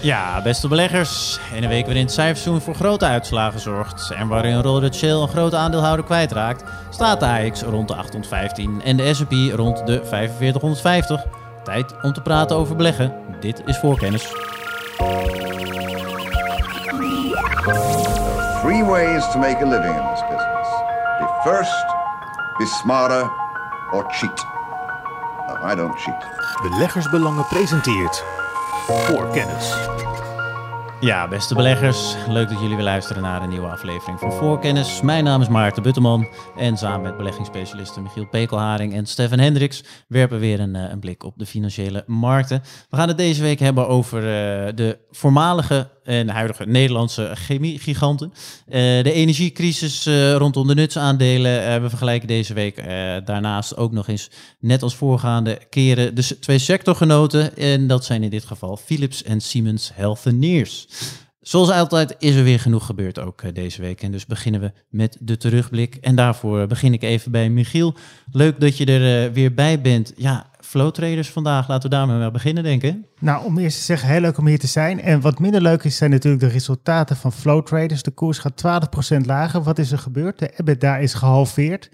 Ja, beste beleggers. In een week waarin het cijferseizoen voor grote uitslagen zorgt en waarin Robert Shell een grote aandeelhouder kwijtraakt, staat de AX rond de 815 en de S&P rond de 4550. Tijd om te praten over beleggen. Dit is voorkennis. Three ways to make a living in this business. Be first, be smarter, or cheat. No, I don't cheat. Beleggersbelangen presenteert voor kennis. Ja, beste beleggers, leuk dat jullie weer luisteren naar een nieuwe aflevering van Voorkennis. Mijn naam is Maarten Butteman en samen met beleggingsspecialisten Michiel Pekelharing en Stefan Hendricks werpen we weer een, eh, een blik op de financiële markten. We gaan het deze week hebben over uh, de voormalige en huidige Nederlandse chemiegiganten. Uh, de energiecrisis uh, rondom de nutsaandelen. Uh, we vergelijken deze week daarnaast ook nog eens, net als voorgaande keren, de twee sectorgenoten. En dat zijn in dit geval Philips en Siemens Healthineers. Zoals altijd is er weer genoeg gebeurd ook deze week. En dus beginnen we met de terugblik. En daarvoor begin ik even bij Michiel. Leuk dat je er weer bij bent. Ja, flow traders vandaag. Laten we daarmee maar beginnen, denken. Nou, om eerst te zeggen, heel leuk om hier te zijn. En wat minder leuk is, zijn natuurlijk de resultaten van flow traders. De koers gaat 12% lager. Wat is er gebeurd? De EBITDA is gehalveerd.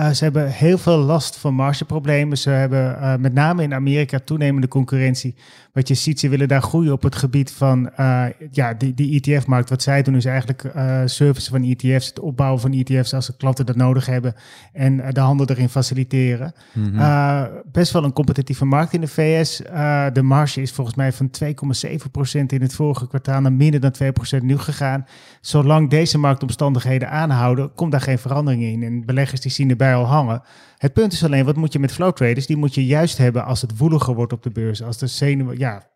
Uh, ze hebben heel veel last van margeproblemen. Ze hebben uh, met name in Amerika toenemende concurrentie. Wat je ziet, ze willen daar groeien op het gebied van uh, ja, die, die ETF-markt. Wat zij doen is eigenlijk service van ETF's, het opbouwen van ETF's als de klanten dat nodig hebben. En de handel erin faciliteren. Mm -hmm. best wel een competitieve markt in de VS. de marge is volgens mij van 2,7% in het vorige kwartaal naar minder dan 2% nu gegaan. Zolang deze marktomstandigheden aanhouden, komt daar geen verandering in. En beleggers die zien erbij al hangen. Het punt is alleen, wat moet je met flow traders? Die moet je juist hebben als het woeliger wordt op de beurs. Als de zenuwen, ja,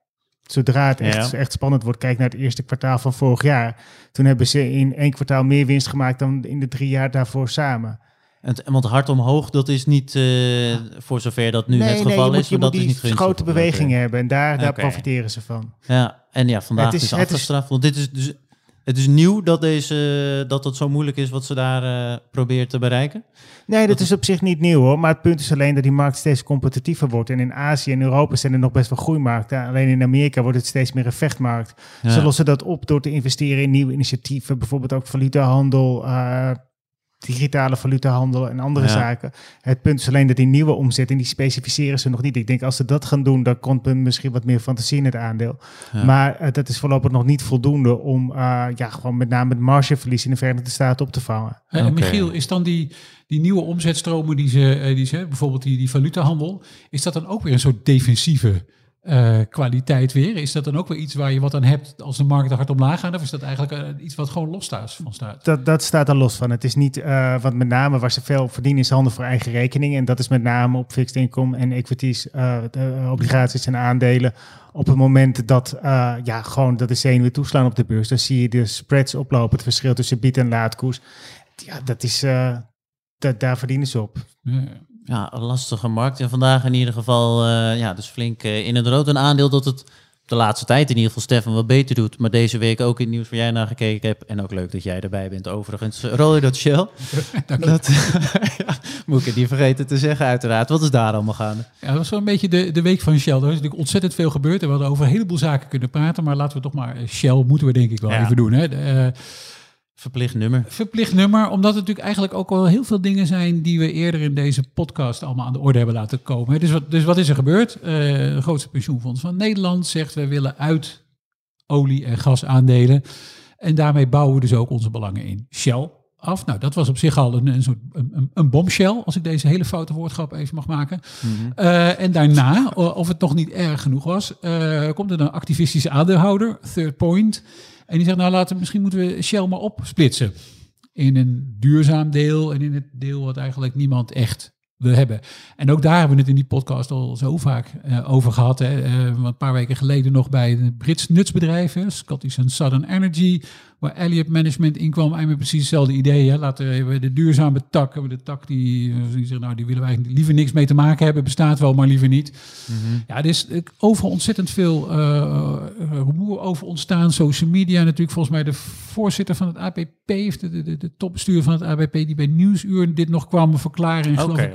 zodra het echt, echt spannend wordt, kijk naar het eerste kwartaal van vorig jaar. Toen hebben ze in één kwartaal meer winst gemaakt dan in de drie jaar daarvoor samen. En, want hard omhoog, dat is niet uh, voor zover dat nu het geval moet, is. Maar dat is niet grote bewegingen hebben en daar, daar okay. profiteren ze van. Ja, en ja, vandaag het is, is afgestraft. Want dit is dus het is nieuw dat, deze, dat het zo moeilijk is wat ze daar uh, probeert te bereiken? Nee, dat, is op zich niet nieuw hoor. Maar het punt is alleen dat die markt steeds competitiever wordt. En in Azië en Europa zijn er nog best wel groeimarkten. Alleen in Amerika wordt het steeds meer een vechtmarkt. Ja. Ze lossen dat op door te investeren in nieuwe initiatieven. Bijvoorbeeld ook valutahandel, uh, digitale valutahandel en andere ja. zaken. Het punt is alleen dat die nieuwe omzet en die specificeren ze nog niet. Ik denk als ze dat gaan doen, dan komt er misschien wat meer fantasie in het aandeel. Ja. Maar uh, dat is voorlopig nog niet voldoende om uh, ja, gewoon met name het margeverlies in de Verenigde Staten op te vangen. Okay. Michiel, is dan die, die nieuwe omzetstromen die ze, die ze bijvoorbeeld die, die valutahandel, is dat dan ook weer een soort defensieve uh, kwaliteit weer. Is dat dan ook weer iets waar je wat aan hebt als de markt hard omlaag gaat? Of is dat eigenlijk uh, iets wat gewoon los van staat? Dat, dat staat er los van. Het is niet, uh, wat met name waar ze veel verdienen is handel voor eigen rekening. En dat is met name op fixed income en equities, obligaties en aandelen. Op het moment dat, ja, gewoon dat de zenuwen toeslaan op de beurs, dan zie je de spreads oplopen. Het verschil tussen bied- en laadkoers. Ja, dat is, dat, daar verdienen ze op. Ja ja, een lastige markt. En vandaag in ieder geval, uh, ja, dus flink uh, in het rood. Een aandeel dat het de laatste tijd in ieder geval Stefan wat beter doet. Maar deze week ook in het nieuws waar jij naar gekeken hebt. En ook leuk dat jij erbij bent overigens. Roy dat Shell. dat, ja, moet ik het niet vergeten te zeggen uiteraard. Wat is daar allemaal gaande? Ja, dat was wel een beetje de, de week van Shell. Er is natuurlijk ontzettend veel gebeurd. En we hadden over een heleboel zaken kunnen praten. Maar laten we toch maar Shell moeten we denk ik wel ja. even doen. Hè. De, uh, Verplicht nummer. Verplicht nummer, omdat het natuurlijk eigenlijk ook wel heel veel dingen zijn die we eerder in deze podcast allemaal aan de orde hebben laten komen. Dus wat, dus wat is er gebeurd? Uh, de grootste pensioenfonds van Nederland zegt we willen uit olie- en gasaandelen. En daarmee bouwen we dus ook onze belangen in Shell af. Nou, dat was op zich al een, een soort een, een bombshell, als ik deze hele foute woordgrap even mag maken. Mm -hmm. uh, en daarna, of het nog niet erg genoeg was, uh, komt er een activistische aandeelhouder, Third Point. En die zegt, nou laten, misschien moeten we Shell maar opsplitsen. In een duurzaam deel en in het deel wat eigenlijk niemand echt wil hebben. En ook daar hebben we het in die podcast al zo vaak uh, over gehad. Hè. Uh, een paar weken geleden nog bij een Brits nutsbedrijf, Scottish and Southern Energy, waar Elliott Management inkwam. Eigenlijk precies hetzelfde idee. Hè. Laten we de duurzame tak, hebben de tak die, die zegt, nou die willen wij liever niks mee te maken hebben, bestaat wel, maar liever niet. Mm -hmm. Ja, er is overal ontzettend veel uh, rumoer over ontstaan. Social media natuurlijk. Volgens mij de voorzitter van het APP, heeft de, de, de topbestuur van het APP, die bij Nieuwsuur dit nog kwam verklaren. Oké. Okay.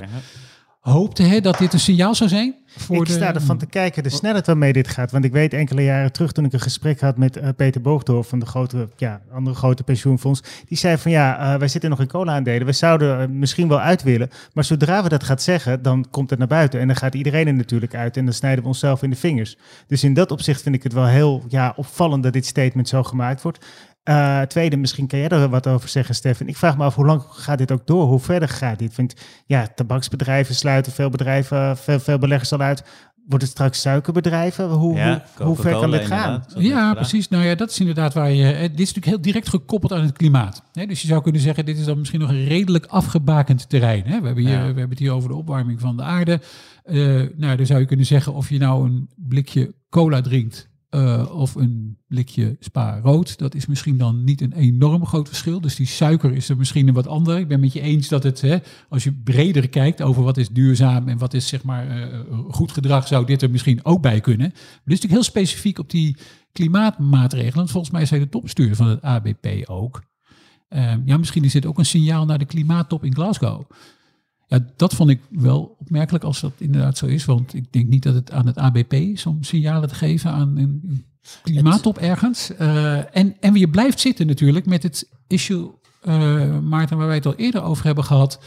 Hoopte hè, dat dit een signaal zou zijn. Voor ik de, sta ervan te kijken de snelheid waarmee dit gaat. Want ik weet enkele jaren terug toen ik een gesprek had met eh, Peter Boogdorf van de grote, ja, andere grote pensioenfonds. Die zei van ja, eh, wij zitten nog in cola-aandelen. We zouden er misschien wel uit willen. Maar zodra we dat gaat zeggen, dan komt het naar buiten. En dan gaat iedereen er natuurlijk uit. En dan snijden we onszelf in de vingers. Dus in dat opzicht vind ik het wel heel ja, opvallend dat dit statement zo gemaakt wordt. Eh, tweede, misschien kan jij er wat over zeggen, Stefan. Ik vraag me af, hoe lang gaat dit ook door? Hoe verder gaat dit? Want ja, tabaksbedrijven sluiten, veel bedrijven, veel, veel beleggers al uit. Wordt het straks suikerbedrijven? Hoe, Ja, hoe, hoe ver kan dit gaan? Ja, precies. Nou ja, dat is inderdaad waar je. eh, Dit is natuurlijk heel direct gekoppeld aan het klimaat. Hè? Dus je zou kunnen zeggen, dit is dan misschien nog een redelijk afgebakend terrein. Hè? We, hebben hier, Ja. we hebben het hier over de opwarming van de aarde. Eh, nou, dan zou je kunnen zeggen of je nou een blikje cola drinkt. Eh, of een blikje spa rood. Dat is misschien dan niet een enorm groot verschil. Dus die suiker is er misschien een wat ander. Ik ben met je eens dat het, hè, als je breder kijkt over wat is duurzaam en wat is zeg maar eh, goed gedrag, zou dit er misschien ook bij kunnen. Maar dit is natuurlijk heel specifiek op die klimaatmaatregelen. Volgens mij zei de topstuur van het ABP ook. Ehm, ja, misschien is dit ook een signaal naar de klimaattop in Glasgow. Ja, dat vond ik wel opmerkelijk als dat inderdaad zo is. Want ik denk niet dat het aan het ABP is om signalen te geven aan een klimaattop ergens. Eh, en, en je blijft zitten natuurlijk met het issue, eh, Maarten, waar wij het al eerder over hebben gehad.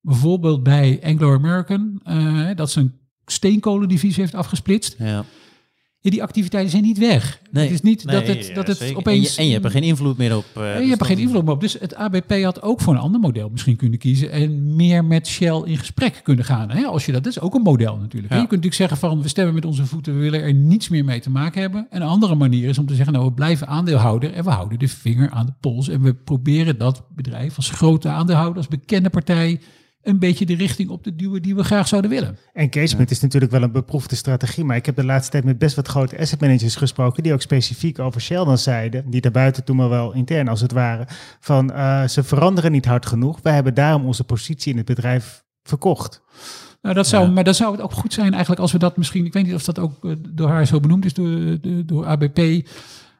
Bijvoorbeeld bij Anglo-American, eh, dat ze een steenkolendivisie heeft afgesplitst. Ja. Ja, die activiteiten zijn niet weg. Nee, het is niet nee, dat het, dat het zeker. opeens... En je, en je hebt er geen invloed meer op. eh, je hebt er geen invloed meer op. Dus het ABP had ook voor een ander model misschien kunnen kiezen en meer met Shell in gesprek kunnen gaan. Hè? Als je dat, dat is ook een model natuurlijk. Ja. Je kunt natuurlijk zeggen van we stemmen met onze voeten, we willen er niets meer mee te maken hebben. En een andere manier is om te zeggen nou we blijven aandeelhouder en we houden de vinger aan de pols en we proberen dat bedrijf als grote aandeelhouder, als bekende partij, een beetje de richting op te duwen die we graag zouden willen. Engagement is natuurlijk wel een beproefde strategie, maar ik heb de laatste tijd met best wat grote asset managers gesproken die ook specifiek over Shell dan zeiden, die daarbuiten toen maar wel intern als het ware, van eh, ze veranderen niet hard genoeg, wij hebben daarom onze positie in het bedrijf verkocht. Nou, dat zou, Ja. maar dan zou het ook goed zijn eigenlijk als we dat misschien, ik weet niet of dat ook eh, door haar zo benoemd is, door, de- door ABP.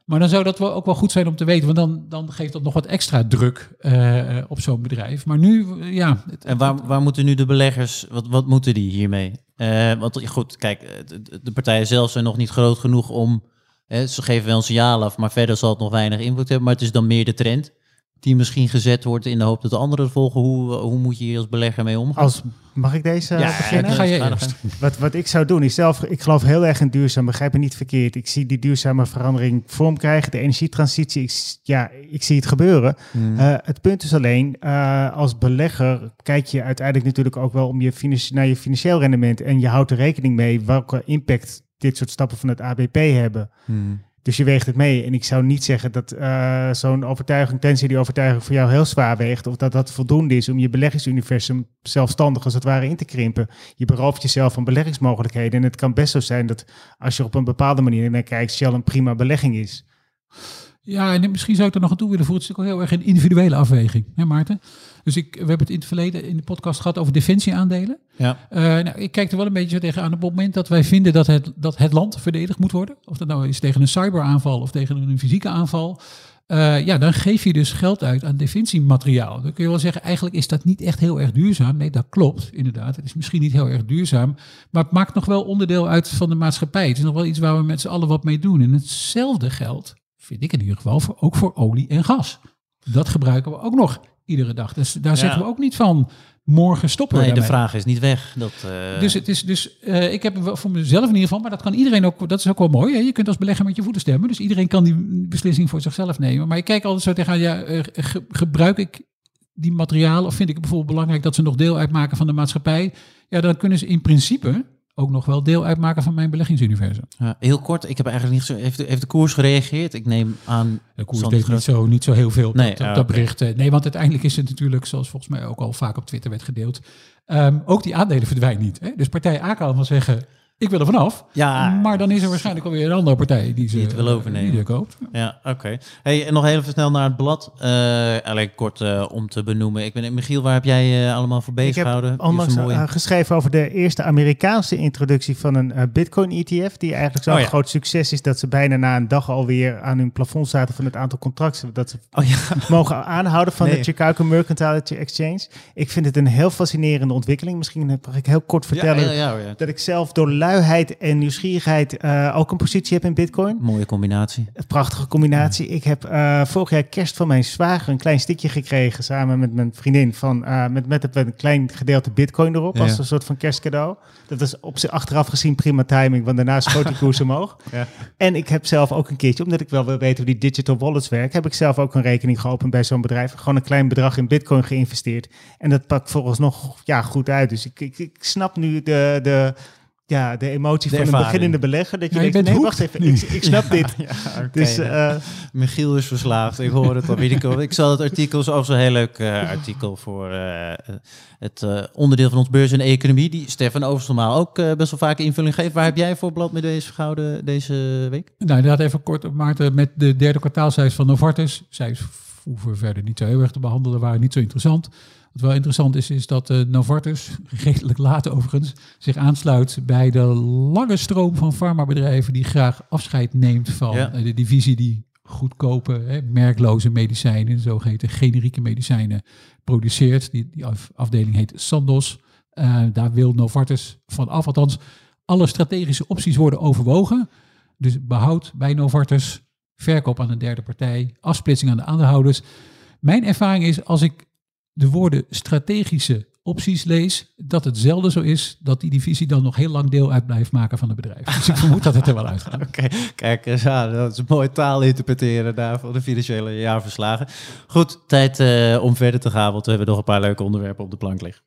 Maar dan zou dat wel ook wel goed zijn om te weten, want dan, dan geeft dat nog wat extra druk eh, op zo'n bedrijf. Maar nu, eh, ja. het- En waar, waar moeten nu de beleggers, wat, wat moeten die hiermee? Eh, want goed, kijk, eh, de, de partijen zelf zijn nog niet groot genoeg om, hè, ze geven wel een signaal af, maar verder zal het nog weinig invloed hebben. Maar het is dan meer de trend die misschien gezet wordt in de hoop dat de anderen het volgen. Hoe, hoe moet je hier als belegger mee omgaan? Als, mag ik deze eh, Ja, beginnen? ga je eerst. Wat, wat ik zou doen is zelf, ik geloof heel erg in duurzaam, begrijp me niet verkeerd. Ik zie die duurzame verandering vorm krijgen, de energietransitie, ik, ja, ik zie het gebeuren. Hmm. Eh, het punt is alleen, eh, als belegger kijk je uiteindelijk natuurlijk ook wel om je naar je financieel rendement en je houdt er rekening mee welke impact dit soort stappen van het ABP hebben. Hmm. Dus je weegt het mee. En ik zou niet zeggen dat eh, zo'n overtuiging, tenzij die overtuiging voor jou heel zwaar weegt, of dat dat voldoende is om je beleggingsuniversum zelfstandig als het ware in te krimpen. Je berooft jezelf van beleggingsmogelijkheden. En het kan best zo zijn dat als je op een bepaalde manier naar kijkt, Shell een prima belegging is. Ja, en misschien zou ik er nog aan toe willen voegen. Het is ook heel erg een individuele afweging, hè Maarten? Dus ik, we hebben het in het verleden in de podcast gehad over defensieaandelen. Ja. Eh, nou, ik kijk er wel een beetje zo tegenaan op het moment dat wij vinden dat het, dat het land verdedigd moet worden. Of dat nou is tegen een cyberaanval of tegen een fysieke aanval. eh, ja, dan geef je dus geld uit aan defensiemateriaal. Dan kun je wel zeggen, eigenlijk is dat niet echt heel erg duurzaam. Nee, dat klopt, inderdaad. Het is misschien niet heel erg duurzaam. Maar het maakt nog wel onderdeel uit van de maatschappij. Het is nog wel iets waar we met z'n allen wat mee doen. En hetzelfde geldt, vind ik in ieder geval, voor, ook voor olie en gas. Dat gebruiken we ook nog iedere dag. Dus daar Ja. zeggen we ook niet van, morgen stoppen we Nee, de vraag is niet weg. Dat, eh, Dus het is dus, eh, ik heb voor mezelf in ieder geval, maar dat kan iedereen ook, dat is ook wel mooi. Hè? Je kunt als belegger met je voeten stemmen, dus iedereen kan die beslissing voor zichzelf nemen. Maar ik kijk altijd zo tegenaan, ja, eh, ge- gebruik ik die materialen of vind ik het bijvoorbeeld belangrijk dat ze nog deel uitmaken van de maatschappij? Ja, dan kunnen ze in principe ook nog wel deel uitmaken van mijn beleggingsuniversum. ja, heel kort, ik heb eigenlijk niet zo. Heeft de, heeft de koers gereageerd? Ik neem aan. De koers deed niet niet zo, niet zo heel veel op, Nee, dat, op ja, dat bericht. eh, Nee, want uiteindelijk is het natuurlijk, zoals volgens mij ook al vaak op Twitter werd gedeeld, ehm, ook die aandelen verdwijnen niet. Hè? Dus partij A kan wel zeggen, Ik wil er vanaf. Ja. Maar dan is er waarschijnlijk alweer een andere partij die, ze, Die het wil overnemen. Die er koopt. Ja, oké. Hey, en nog heel even snel naar het blad. Eh, alleen kort eh, om te benoemen. Ik ben Michiel, waar heb jij eh, allemaal voor bezig Ik heb gehouden? onlangs mooie- eh, geschreven over de eerste Amerikaanse introductie van een eh, Bitcoin-ETF. Die eigenlijk zo'n Oh ja. groot succes is dat ze bijna na een dag alweer aan hun plafond zaten van het aantal contracten. Dat ze Oh ja. mogen aanhouden van Nee. de Chicago Mercantile Exchange. Ik vind het een heel fascinerende ontwikkeling. Misschien mag ik heel kort vertellen Ja, ja, ja, ja. dat ik zelf door luiheid en nieuwsgierigheid eh, ook een positie heb in Bitcoin. Mooie combinatie. Een prachtige combinatie. Ik heb eh, vorig jaar kerst van mijn zwager een klein stikje gekregen samen met mijn vriendin van eh, met, met een klein gedeelte bitcoin erop Ja. als een soort van kerstcadeau. Dat was op zich achteraf gezien prima timing, want daarna schoot die koers omhoog. Ja. En ik heb zelf ook een keertje, omdat ik wel wil weten hoe die digital wallets werken, heb ik zelf ook een rekening geopend bij zo'n bedrijf. Gewoon een klein bedrag in bitcoin geïnvesteerd. En dat pakt vooralsnog ja, goed uit. Dus ik, ik, ik snap nu de, de, ja, de emotie De van een beginnende belegger. Dat je Ja, je denkt, nee, wacht even, ik, ik snap dit. Ja. Dus eh, Michiel is verslaafd. Ik hoor het al. Weet ik, ik zal het artikel, is overigens een heel leuk eh, artikel voor eh, het eh, onderdeel van ons beurs en economie. Die Stefan overigens normaal ook best wel vaak invulling geeft. Waar heb jij voor blad met deze gehouden deze week? Nou, inderdaad even kort, Maarten, met de derde kwartaalcijfers van Novartis. Zij hoeven verder niet zo heel erg te behandelen, waren niet zo interessant. Wat wel interessant is, is dat eh, Novartis, redelijk laat overigens, zich aansluit bij de lange stroom van farmabedrijven die graag afscheid neemt van Ja. eh, de divisie die goedkope, hè, merkloze medicijnen, zogeheten generieke medicijnen, produceert. Die, die af- afdeling heet Sandoz. Eh, daar wil Novartis van af, althans alle strategische opties worden overwogen. Dus behoud bij Novartis, verkoop aan een derde partij, afsplitsing aan de aandeelhouders. Mijn ervaring is als ik de woorden strategische opties lees, dat het zelden zo is dat die divisie dan nog heel lang deel uit blijft maken van het bedrijf. Dus ik vermoed dat het er wel uitgaat. Oké, kijk, eens aan. dat is een mooie taal interpreteren daar voor de financiële jaarverslagen. Goed, tijd eh, om verder te gaan, want we hebben nog een paar leuke onderwerpen op de plank liggen.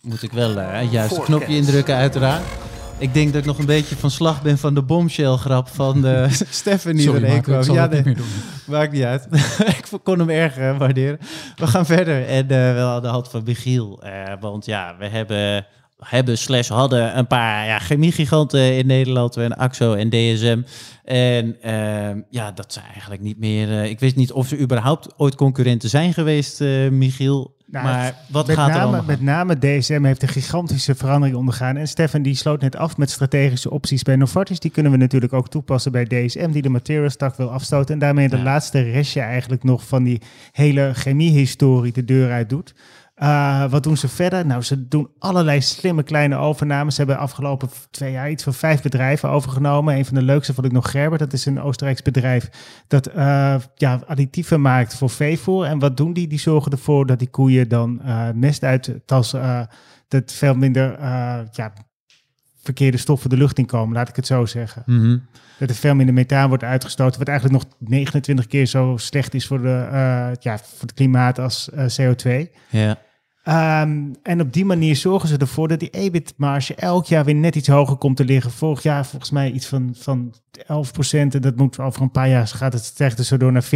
Moet ik wel eh, het juiste knopje indrukken, uiteraard. Ik denk dat ik nog een beetje van slag ben van de bombshell grap van de Stefan die Sorry, Maarten, ik zal Ja, het niet nee. meer doen. Maakt niet uit. ik kon hem erg eh, waarderen. We gaan verder. En eh, wel aan de hand van Michiel. eh, want ja, we hebben, hebben slash hadden een paar ja, chemiegiganten in Nederland. We hebben Axo en DSM. En ehm, ja, dat zijn eigenlijk niet meer... eh, ik weet niet of ze überhaupt ooit concurrenten zijn geweest, eh, Michiel. Nou, maar wat met, gaat er name, allemaal? met name DSM heeft een gigantische verandering ondergaan. En Stefan die sloot net af met strategische opties bij Novartis. Die kunnen we natuurlijk ook toepassen bij DSM, die de materials tak wil afstoten. En daarmee de Ja. laatste restje eigenlijk nog van die hele chemiehistorie de deur uit doet. Eh, wat doen ze verder? Nou, ze doen allerlei slimme kleine overnames. Ze hebben afgelopen twee jaar iets van vijf bedrijven overgenomen. Een van de leukste vond ik nog Gerber. Dat is een Oostenrijks bedrijf dat eh, ja, additieven maakt voor veevoer. En wat doen die? Die zorgen ervoor dat die koeien dan eh, mest uittassen. eh dat veel minder ja, verkeerde stoffen de lucht in komen, laat ik het zo zeggen. Mhm. Dat er veel minder methaan wordt uitgestoten, wat eigenlijk nog 29 keer zo slecht is voor, de, ja, voor het klimaat als eh, CO2. Ja. Ehm, en op die manier zorgen ze ervoor dat die EBIT-marge elk jaar weer net iets hoger komt te liggen. Vorig jaar volgens mij iets van, van 11% En dat moet over een paar jaar gaat het stijgt zo door naar 14%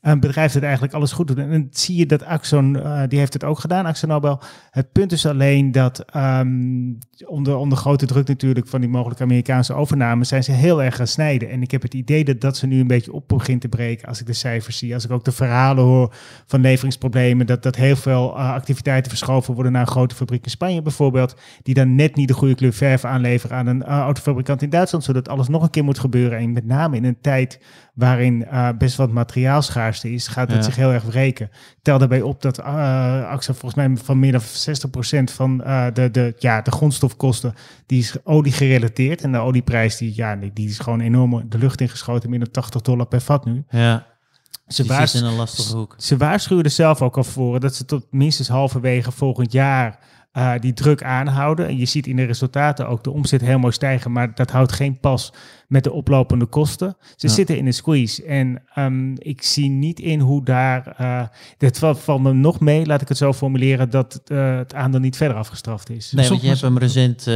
Een bedrijf dat eigenlijk alles goed doet. En dan zie je dat Axon, eh, die heeft het ook gedaan, Axon Nobel. Het punt is alleen dat ehm, onder, onder grote druk natuurlijk van die mogelijke Amerikaanse overname zijn ze heel erg gaan snijden. En ik heb het idee dat dat ze nu een beetje op begint te breken als ik de cijfers zie. Als ik ook de verhalen hoor van leveringsproblemen, dat, dat heel veel eh, activiteiten verschoven worden naar een grote fabriek in Spanje bijvoorbeeld, die dan net niet de goede kleur verf aanleveren aan een eh, autofabrikant in Duitsland, zodat alles nog een keer moet gebeuren. En met name in een tijd waarin eh, best wat materiaalschaarste is, gaat het Ja. zich heel erg wreken. Tel daarbij op dat uh, AXA volgens mij van meer dan 60% van eh, de, de, ja, de grondstofkosten, die is olie gerelateerd. En de olieprijs, die, ja, die, die is gewoon enorm de lucht ingeschoten, meer dan 80 dollar per vat nu. ja. Ze, Die waars- zit in een lastige hoek. ze waarschuwen er zelf ook al voor dat ze tot minstens halverwege volgend jaar eh, die druk aanhouden. En je ziet in de resultaten ook de omzet heel mooi stijgen, maar dat houdt geen pas met de oplopende kosten. Ze Ja. zitten in een squeeze en ehm, ik zie niet in hoe daar... eh dit valt valt me nog mee, laat ik het zo formuleren, dat eh, het aandeel niet verder afgestraft is. Nee, want je hebt hem recent, eh,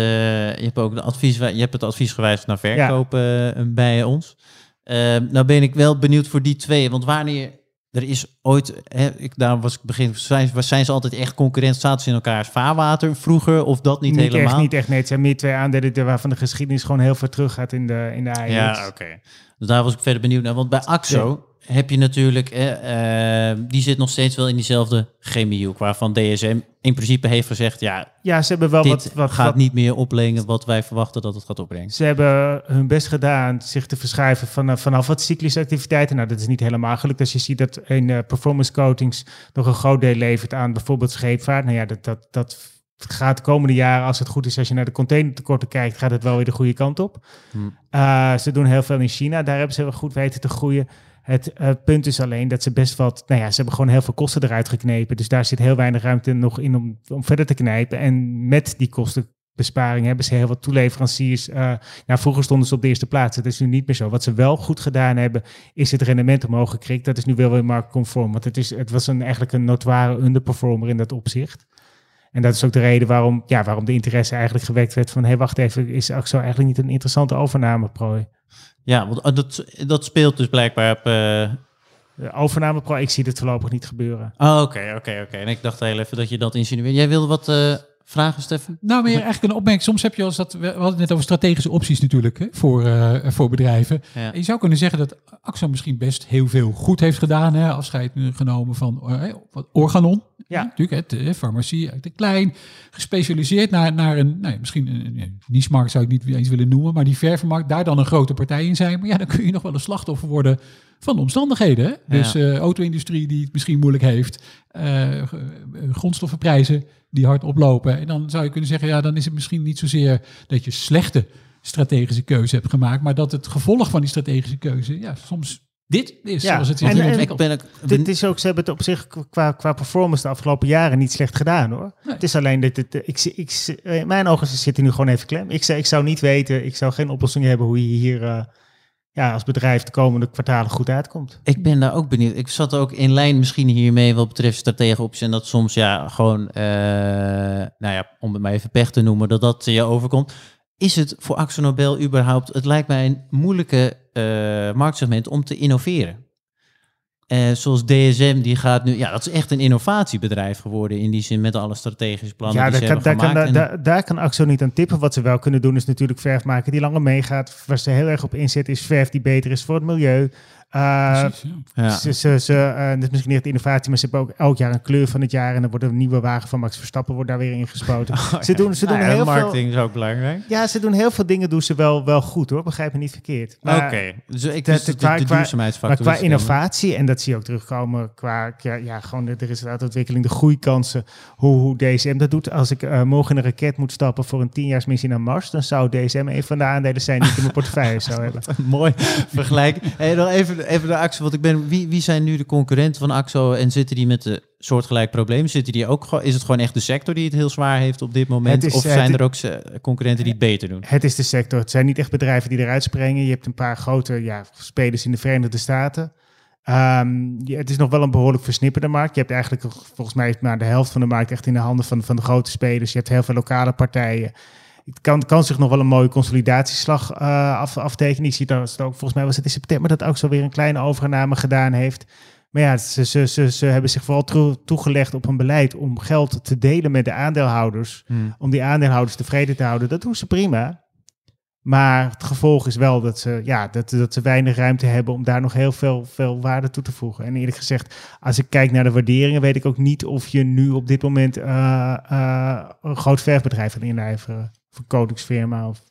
je hebt ook de advies, je hebt het advies gewijzigd naar verkoop eh, bij ons. Eh, nou ben ik wel benieuwd voor die twee, want wanneer er is ooit, hè, ik, daar was ik begin, zijn, zijn ze altijd echt concurrent? Zaten ze in elkaars vaarwater vroeger of dat niet, Niet, helemaal? echt, niet echt. Nee, het zijn meer twee aandelen waarvan de geschiedenis gewoon heel ver terug gaat in de, in de. Ja, oké. Dus daar was ik verder benieuwd naar. Want bij AXO heb je natuurlijk, eh, eh, die zit nog steeds wel in diezelfde chemiehoek, waarvan DSM in principe heeft gezegd, ja, Ja, ze hebben wel dit wat, wat, gaat wat- niet meer oplengen wat wij verwachten dat het gaat opbrengen. Ze hebben hun best gedaan zich te verschuiven van, vanaf wat cyclische activiteiten. Nou, dat is niet helemaal gelukt. Als je ziet dat in eh, performance coatings nog een groot deel levert aan bijvoorbeeld scheepvaart. Nou ja, dat, dat, dat gaat de komende jaren, als het goed is, als je naar de containertekorten kijkt, gaat het wel weer de goede kant op. Hmm. Eh, ze doen heel veel in China. Daar hebben ze wel goed weten te groeien. Het punt is alleen dat ze best wat, nou ja, ze hebben gewoon heel veel kosten eruit geknepen. Dus daar zit heel weinig ruimte nog in om, om verder te knijpen. En met die kostenbesparing hebben ze heel wat toeleveranciers. eh nou, vroeger stonden ze op de eerste plaats. Dat is nu niet meer zo. Wat ze wel goed gedaan hebben, is het rendement omhoog gekrikt. Dat is nu wel weer marktconform. Want het, is, het was een, eigenlijk een notoire underperformer in dat opzicht. En dat is ook de reden waarom, ja, waarom de interesse eigenlijk gewekt werd van... hé, hey, wacht even, is AXO eigenlijk niet een interessante overnameprooi? Ja, want eh, dat, dat speelt dus blijkbaar op... De overnameprooi, ik zie dit voorlopig niet gebeuren. Oh, oké, oké, oké. En ik dacht heel even dat je dat insinueert. Jij wilde wat eh, vragen, Stefan? Nou, meer eigenlijk een opmerking. Soms heb je als dat. We hadden het net over strategische opties natuurlijk hè, voor, eh, voor bedrijven. Ja. En je zou kunnen zeggen dat Axo misschien best heel veel goed heeft gedaan. Hè, afscheid genomen van wat Organon. Ja. natuurlijk. Hè, de farmacie uit de klein. Gespecialiseerd naar, naar een, nou misschien een, een niche-markt zou ik niet eens willen noemen. Maar die ververmarkt, daar dan een grote partij in zijn. Maar ja, dan kun je nog wel een slachtoffer worden van de omstandigheden. Hè? Dus eh, auto-industrie die het misschien moeilijk heeft. eh, eh, grondstoffenprijzen die hard oplopen. En dan zou je kunnen zeggen, ja, dan is het misschien niet zozeer dat je slechte strategische keuze hebt gemaakt, maar dat het gevolg van die strategische keuze, ja, soms dit is Ja, zoals het zich en- Ik ben ook... Dit is ook, ze hebben het op zich qua, qua performance de afgelopen jaren niet slecht gedaan hoor. Nee. Het is alleen dat het, ik, zie- ik, zie- in mijn ogen ze zitten nu gewoon even klem. Ik, zou- ik zou niet weten, ik zou geen oplossing hebben hoe je hier eh, ja, als bedrijf de komende kwartalen goed uitkomt. Ik ben daar ook benieuwd. Ik zat ook in lijn misschien hiermee wat betreft strategische opties. En dat soms ja, gewoon, eh, nou ja, om het maar even pech te noemen, dat dat je overkomt. Is het voor Axo Nobel überhaupt, het lijkt mij een moeilijke eh, marktsegment om te innoveren. Eh, zoals DSM, die gaat nu, ja, dat is echt een innovatiebedrijf geworden in die zin met alle strategische plannen Ja, die daar ze kan, hebben daar, kan, gemaakt. daar, En- daar, daar kan Axo niet aan tippen. Wat ze wel kunnen doen is natuurlijk verf maken die langer meegaat. Waar ze heel erg op inzetten is verf die beter is voor het milieu. Eh, Precies, ja. ja. Ze, ze, ze, eh, dat is misschien niet echt innovatie, maar ze hebben ook elk jaar een kleur van het jaar. En dan wordt een nieuwe wagen van Max Verstappen wordt daar weer ingespoten. ze doen, ze doen Nou ja, heel veel... marketing is ook belangrijk. Ja, ze doen heel veel dingen doen ze wel, wel goed hoor. Begrijp me niet verkeerd. Maar- Oké, dus ik dat- wist de, de, qua- de qua- duurzaamheidsfactor. Maar qua innovatie, en dat zie je ook terugkomen qua ja, ja, gewoon de, de resultaatontwikkeling, de groeikansen, hoe, hoe DSM dat doet. Als ik eh, morgen in een raket moet stappen voor een tienjaarsmissie naar Mars, dan zou DSM een van de aandelen zijn die ik in mijn portefeuille zou hebben. Mooi vergelijk. Hey, nog even, even de Axo, want ik ben, wie, wie zijn nu de concurrenten van Axo en zitten die met de soortgelijk probleem? Zitten die ook, is het gewoon echt de sector die het heel zwaar heeft op dit moment? Is, of eh, zijn er ook eh, concurrenten die het beter doen? Het is de sector. Het zijn niet echt bedrijven die eruit springen. Je hebt een paar grote ja, spelers in de Verenigde Staten. Ehm, ja, het is nog wel een behoorlijk versnipperde markt. Je hebt eigenlijk volgens mij maar de helft van de markt echt in de handen van, van de grote spelers. Je hebt heel veel lokale partijen. Het kan, kan zich nog wel een mooie consolidatieslag eh, af, aftekenen. Ik zie dat het ook, volgens mij was het in september dat ook zo weer een kleine overname gedaan heeft. Maar ja, ze, ze, ze, ze hebben zich vooral toe- toegelegd op een beleid om geld te delen met de aandeelhouders om die aandeelhouders tevreden te houden. Dat doen ze prima. Maar het gevolg is wel dat ze, ja, dat, dat ze weinig ruimte hebben om daar nog heel veel, veel waarde toe te voegen. En eerlijk gezegd, als ik kijk naar de waarderingen, weet ik ook niet of je nu op dit moment eh, eh, een groot verfbedrijf gaat inlijveren. Of een coatingsfirma. Of...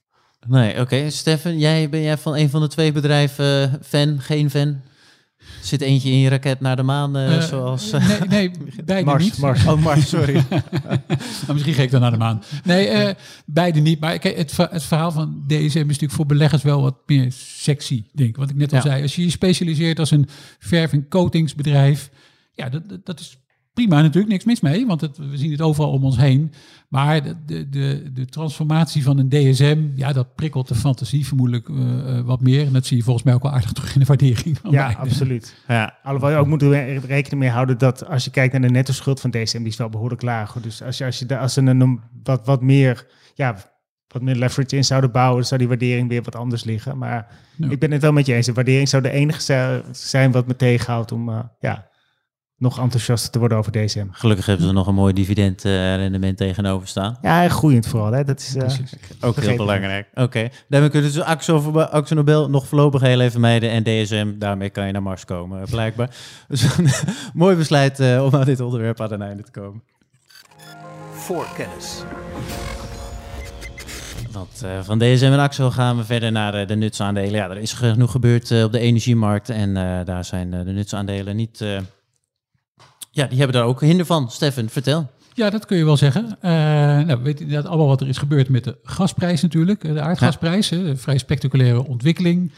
Nee, oké. Stefan, jij, ben jij van een van de twee bedrijven eh, fan, geen fan? Zit eentje in je raket naar de maan, eh, Eh, zoals... eh, nee, nee, beide Mars, niet. Mars. Oh, Mars, sorry. Nou, misschien ga ik dan naar de maan. Nee, eh, beide niet. Maar kijk, het, het verhaal van DSM is natuurlijk voor beleggers wel wat meer sexy, denk ik. Wat ik net al Ja. zei. Als je je specialiseert als een verf- en coatingsbedrijf, ja, dat, dat is prima natuurlijk, niks mis mee, want het, we zien het overal om ons heen. Maar de, de, de, transformatie van een DSM, ja, dat prikkelt de fantasie vermoedelijk eh, eh, wat meer. En dat zie je volgens mij ook wel aardig terug in de waardering. van Ja, beide. absoluut. ja. Alhoewel je ook moet re- rekening mee houden dat als je kijkt naar de netto schuld van DSM, die is wel behoorlijk laag. Dus als, je, als, je, als ze een, een wat, wat meer, ja, wat meer leverage in zouden bouwen, dan zou die waardering weer wat anders liggen. Maar Ja. ik ben het wel met je eens. De waardering zou de enige zi- zijn wat me tegenhoudt om, eh, ja, nog enthousiaster te worden over DSM. Gelukkig hebben ze nog een mooi dividendrendement tegenover staan. Ja, en groeiend vooral. Hè. Dat is, eh, Ook heel belangrijk. Oké, daarmee kunnen ze Axo, Axo Nobel nog voorlopig heel even mijden en DSM, daarmee kan je naar Mars komen, eh, blijkbaar. Dus een mooi besluit eh, om aan dit onderwerp aan een einde te komen. Voorkennis. Want eh, van DSM en Axo gaan we verder naar eh, de nutsaandelen. Ja, er is genoeg gebeurd eh, op de energiemarkt en eh, daar zijn eh, de nutsaandelen niet... ja, die hebben daar ook hinder van. Steffen, vertel. Ja, dat kun je wel zeggen. Eh, nou, we weten inderdaad allemaal wat er is gebeurd met de gasprijs natuurlijk. Eh, De aardgasprijs, hè, een vrij spectaculaire ontwikkeling.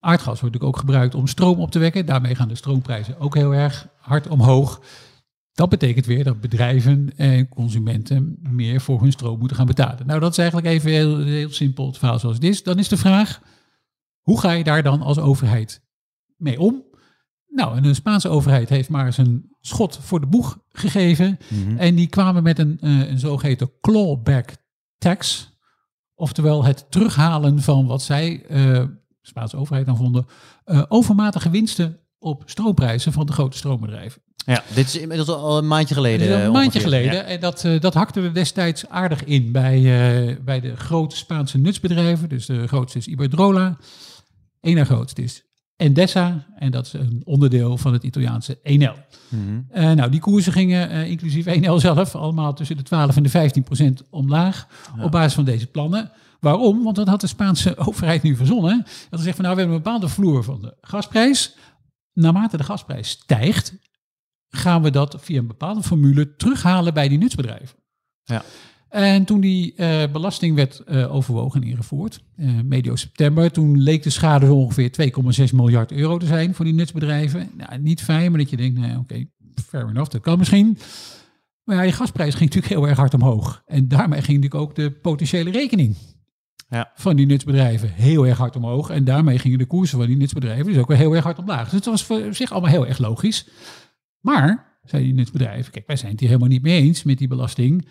Aardgas wordt natuurlijk ook gebruikt om stroom op te wekken. Daarmee gaan de stroomprijzen ook heel erg hard omhoog. Dat betekent weer dat bedrijven en consumenten meer voor hun stroom moeten gaan betalen. Nou, dat is eigenlijk even heel, heel simpel het verhaal zoals het is. Dan is de vraag, hoe ga je daar dan als overheid mee om? Nou, en de Spaanse overheid heeft maar eens een schot voor de boeg gegeven. En die kwamen met een, eh, een zogeheten clawback tax. Oftewel het terughalen van wat zij, de Spaanse overheid dan vonden, eh, overmatige winsten op stroomprijzen van de grote stroombedrijven. Ja, dit is inmiddels al een maandje geleden. Een maandje ongeveer. geleden. Ja. En dat, dat hakte er destijds aardig in bij, bij de grote Spaanse nutsbedrijven. Dus de grootste is Iberdrola. Eén na grootste is Endesa. En dat is een onderdeel van het Italiaanse Enel. Mhm. Eh, nou, die koersen gingen, eh, inclusief Enel zelf, allemaal tussen de 12 en de 15 procent omlaag. Op basis van deze plannen. Waarom? Want dat had de Spaanse overheid nu verzonnen. Dat ze zegt van nou, we hebben een bepaalde vloer van de gasprijs. Naarmate de gasprijs stijgt, gaan we dat via een bepaalde formule terughalen bij die nutsbedrijven. Ja. En toen die eh, belasting werd eh, overwogen en ingevoerd, eh, medio september, toen leek de schade zo ongeveer 2,6 miljard euro te zijn voor die nutsbedrijven. Nou, niet fijn, maar dat je denkt, nou, oké, fair enough, dat kan misschien. Maar ja, je gasprijs ging natuurlijk heel erg hard omhoog. En daarmee ging natuurlijk ook de potentiële rekening Ja. van die nutsbedrijven heel erg hard omhoog. En daarmee gingen de koersen van die nutsbedrijven dus ook weer heel erg hard omlaag. Dus het was voor zich allemaal heel erg logisch. Maar, zei die nutsbedrijven, kijk, wij zijn het hier helemaal niet mee eens met die belasting.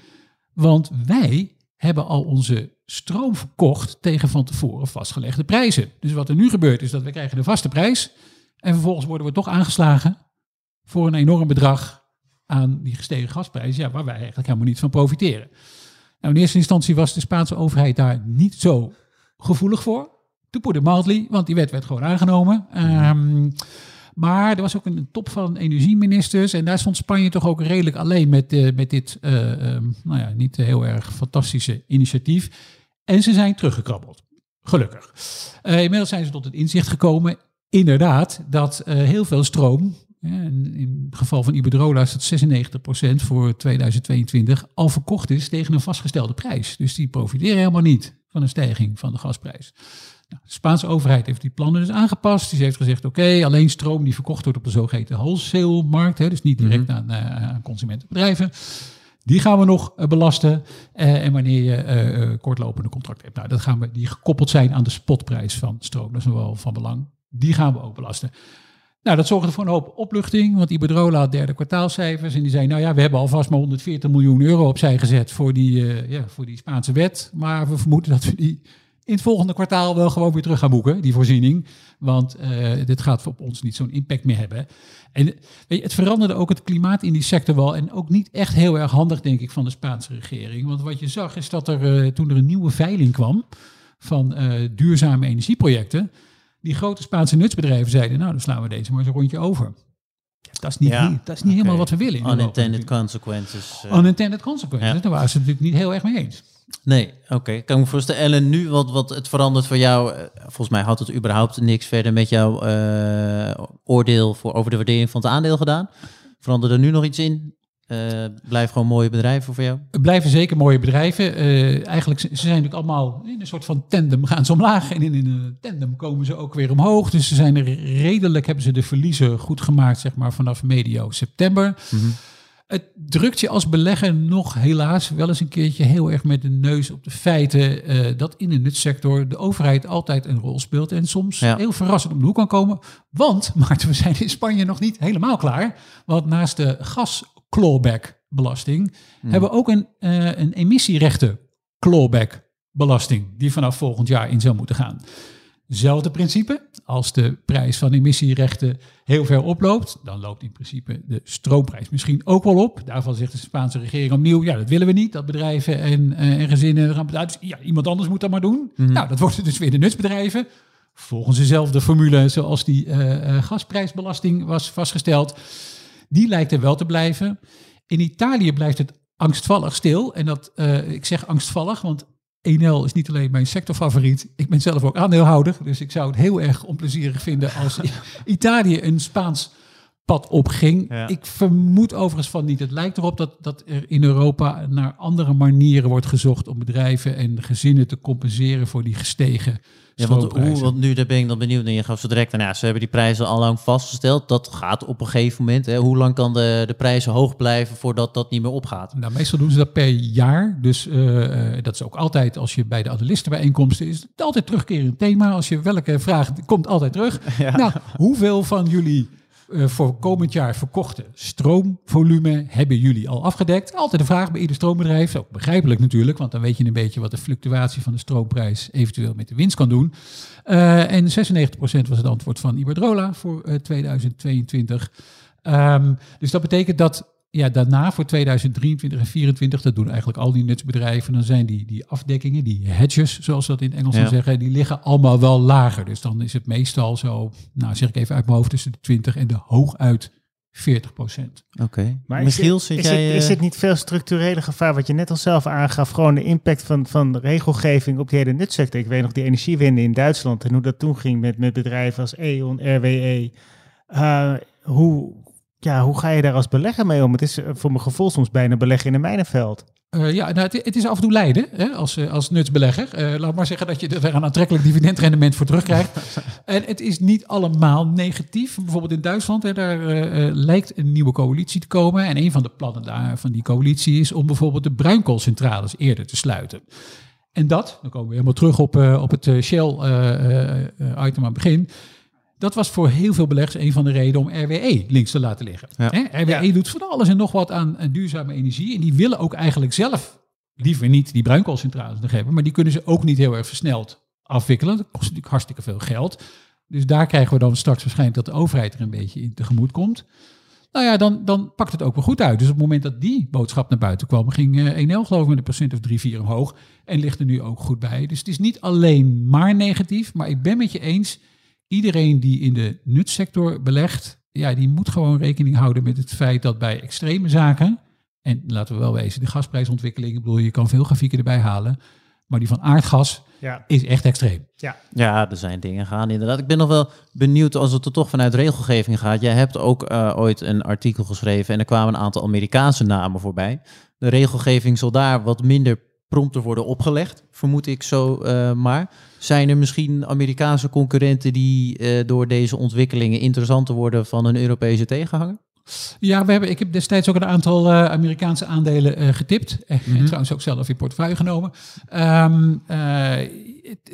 Want wij hebben al onze stroom verkocht tegen van tevoren vastgelegde prijzen. Dus wat er nu gebeurt is dat we krijgen de vaste prijs. En vervolgens worden we toch aangeslagen voor een enorm bedrag aan die gestegen gasprijs. Ja, waar wij eigenlijk helemaal niet van profiteren. Nou, in eerste instantie was de Spaanse overheid daar niet zo gevoelig voor. To put it mildly, want die wet werd gewoon aangenomen. Ehm, maar er was ook een top van energieministers. En daar stond Spanje toch ook redelijk alleen met, eh, met dit, eh, ehm, nou ja, niet heel erg fantastische initiatief. En ze zijn teruggekrabbeld. Gelukkig. Eh, inmiddels zijn ze tot het inzicht gekomen, inderdaad, dat heel veel stroom, in het geval van Iberdrola is dat 96% voor 2022, al verkocht is tegen een vastgestelde prijs. Dus die profiteren helemaal niet van een stijging van de gasprijs. Nou, de Spaanse overheid heeft die plannen dus aangepast. Die heeft gezegd, oké, alleen stroom die verkocht wordt op de zogeheten wholesale-markt, hè, dus niet direct aan, eh, aan consumentenbedrijven, die gaan we nog eh, belasten. Eh, en wanneer je kortlopende contracten hebt, nou, dat gaan we, die gekoppeld zijn aan de spotprijs van stroom, dat is wel van belang. Die gaan we ook belasten. Nou, dat zorgde voor een hoop opluchting, want Iberdrola had derde kwartaalcijfers en die zei, nou ja, we hebben alvast maar 140 miljoen euro opzij gezet voor die, ja, voor die Spaanse wet, maar we vermoeden dat we die in het volgende kwartaal wel gewoon weer terug gaan boeken, die voorziening. Want eh, dit gaat op ons niet zo'n impact meer hebben. En weet je, het veranderde ook het klimaat in die sector wel. En ook niet echt heel erg handig, denk ik, van de Spaanse regering. Want wat je zag is dat er eh, toen er een nieuwe veiling kwam van eh, duurzame energieprojecten. Die grote Spaanse nutsbedrijven zeiden, nou dan slaan we deze maar eens een rondje over. Dat is niet, Ja, dat is niet helemaal wat we willen. Unintended consequences. Unintended consequences. Ja. Daar waren ze natuurlijk niet heel erg mee eens. Nee, oké. Kan ik me voorstellen. En nu, wat, wat het verandert voor jou, eh, volgens mij had het überhaupt niks verder met jouw eh, oordeel voor, over de waardering van het aandeel gedaan. Verandert er nu nog iets in? Eh blijf gewoon mooie bedrijven voor jou? Het blijven zeker mooie bedrijven. Eigenlijk, ze ze zijn natuurlijk allemaal in een soort van tandem gaan ze omlaag. En in, in een tandem komen ze ook weer omhoog. Dus ze zijn er redelijk, hebben ze de verliezen goed gemaakt, zeg maar, vanaf medio september. Het drukt je als belegger nog helaas wel eens een keertje heel erg met de neus op de feiten eh, dat in de nutsector de overheid altijd een rol speelt en soms Ja. heel verrassend om de hoek kan komen. Want, Maarten, we zijn in Spanje nog niet helemaal klaar. Want naast de gas clawback belasting hebben we ook een, eh, een emissierechten clawback belasting die vanaf volgend jaar in zou moeten gaan. Zelfde principe. Als de prijs van emissierechten heel ver oploopt, dan loopt in principe de stroomprijs misschien ook wel op. Daarvan zegt de Spaanse regering opnieuw, ja, dat willen we niet. Dat bedrijven en, eh, en gezinnen gaan betalen. Dus ja, iemand anders moet dat maar doen. Nou, dat worden dus weer de nutsbedrijven. Volgens dezelfde formule zoals die eh, eh, gasprijsbelasting was vastgesteld. Die lijkt er wel te blijven. In Italië blijft het angstvallig stil. En dat, ik zeg angstvallig, want Enel is niet alleen mijn sectorfavoriet. Ik ben zelf ook aandeelhouder. Dus ik zou het heel erg onplezierig vinden als Italië een Spaans pad opging. Ja. Ik vermoed overigens van niet. Het lijkt erop dat, dat er in Europa naar andere manieren wordt gezocht om bedrijven en gezinnen te compenseren voor die gestegen Ja, want, hoe, want nu daar ben ik dan benieuwd. En je gaf zo direct, nou ja, ze hebben die prijzen al lang vastgesteld. Dat gaat op een gegeven moment. Hè. Hoe lang kan de, de prijzen hoog blijven voordat dat niet meer opgaat? Nou, meestal doen ze dat per jaar. Dus eh, eh, dat is ook altijd als je bij de analistenbijeenkomsten is. Het altijd terugkerend thema. Als je welke vraag komt altijd terug. Nou, hoeveel van jullie eh, voor komend jaar verkochte stroomvolume hebben jullie al afgedekt? Altijd de vraag bij ieder stroombedrijf. Ook begrijpelijk natuurlijk, want dan weet je een beetje wat de fluctuatie van de stroomprijs eventueel met de winst kan doen. Eh, en 96% was het antwoord van Iberdrola voor eh, 2022. Ehm, dus dat betekent dat ja, daarna voor 2023 en 2024, dat doen eigenlijk al die nutsbedrijven, dan zijn die, die afdekkingen, die hedges, zoals ze dat in het Engels Ja. zeggen, die liggen allemaal wel lager. Dus dan is het meestal zo, nou zeg ik even uit mijn hoofd, tussen de 20 en de hooguit 40 procent. Oké. Maar Michiel, is, zit is, jij... het, is eh, het niet veel structurele gevaar, wat je net al zelf aangaf, gewoon de impact van, van de regelgeving op die hele nutsector? Ik weet nog die energiewende in Duitsland en hoe dat toen ging met, met bedrijven als E.ON, RWE. Eh, hoe, ja, hoe ga je daar als belegger mee om? Het is eh, voor mijn gevoel soms bijna beleggen in een mijnenveld. Eh, ja, nou, het, het is af en toe lijden hè, als, eh, als nutsbelegger. Laat maar zeggen dat je er een aantrekkelijk dividendrendement voor terugkrijgt. en het is niet allemaal negatief. Bijvoorbeeld in Duitsland, hè, daar lijkt een nieuwe coalitie te komen. En een van de plannen daar, van die coalitie is om bijvoorbeeld de bruinkoolcentrales eerder te sluiten. En dat, dan komen we helemaal terug op, op het Shell-item aan het begin. Dat was voor heel veel beleggers een van de redenen om RWE links te laten liggen. Ja. Hè, RWE Ja. doet van alles en nog wat aan duurzame energie. En die willen ook eigenlijk zelf liever niet die bruinkoolcentrales nog hebben. Maar die kunnen ze ook niet heel erg versneld afwikkelen. Dat kost natuurlijk hartstikke veel geld. Dus daar krijgen we dan straks waarschijnlijk dat de overheid er een beetje in tegemoet komt. Nou ja, dan, dan pakt het ook wel goed uit. Dus op het moment dat die boodschap naar buiten kwam, ging eh, Enel geloof ik met een procent of 3, 4 omhoog. En ligt er nu ook goed bij. Dus het is niet alleen maar negatief, maar ik ben met je eens. Iedereen die in de nutsector belegt, ja, die moet gewoon rekening houden met het feit dat bij extreme zaken, en laten we wel wezen, de gasprijsontwikkeling, ik bedoel, je kan veel grafieken erbij halen, maar die van aardgas Ja, is echt extreem. ja. Ja, er zijn dingen gaan inderdaad. Ik ben nog wel benieuwd als het er toch vanuit regelgeving gaat. Jij hebt ook eh, ooit een artikel geschreven en er kwamen een aantal Amerikaanse namen voorbij. De regelgeving zal daar wat minder prompter worden opgelegd, vermoed ik zo eh, maar. Zijn er misschien Amerikaanse concurrenten die eh, door deze ontwikkelingen interessanter worden van een Europese tegenhanger? Ja, we hebben, ik heb destijds ook een aantal eh, Amerikaanse aandelen getipt. En trouwens ook zelf in portefeuille genomen. Ehm, eh,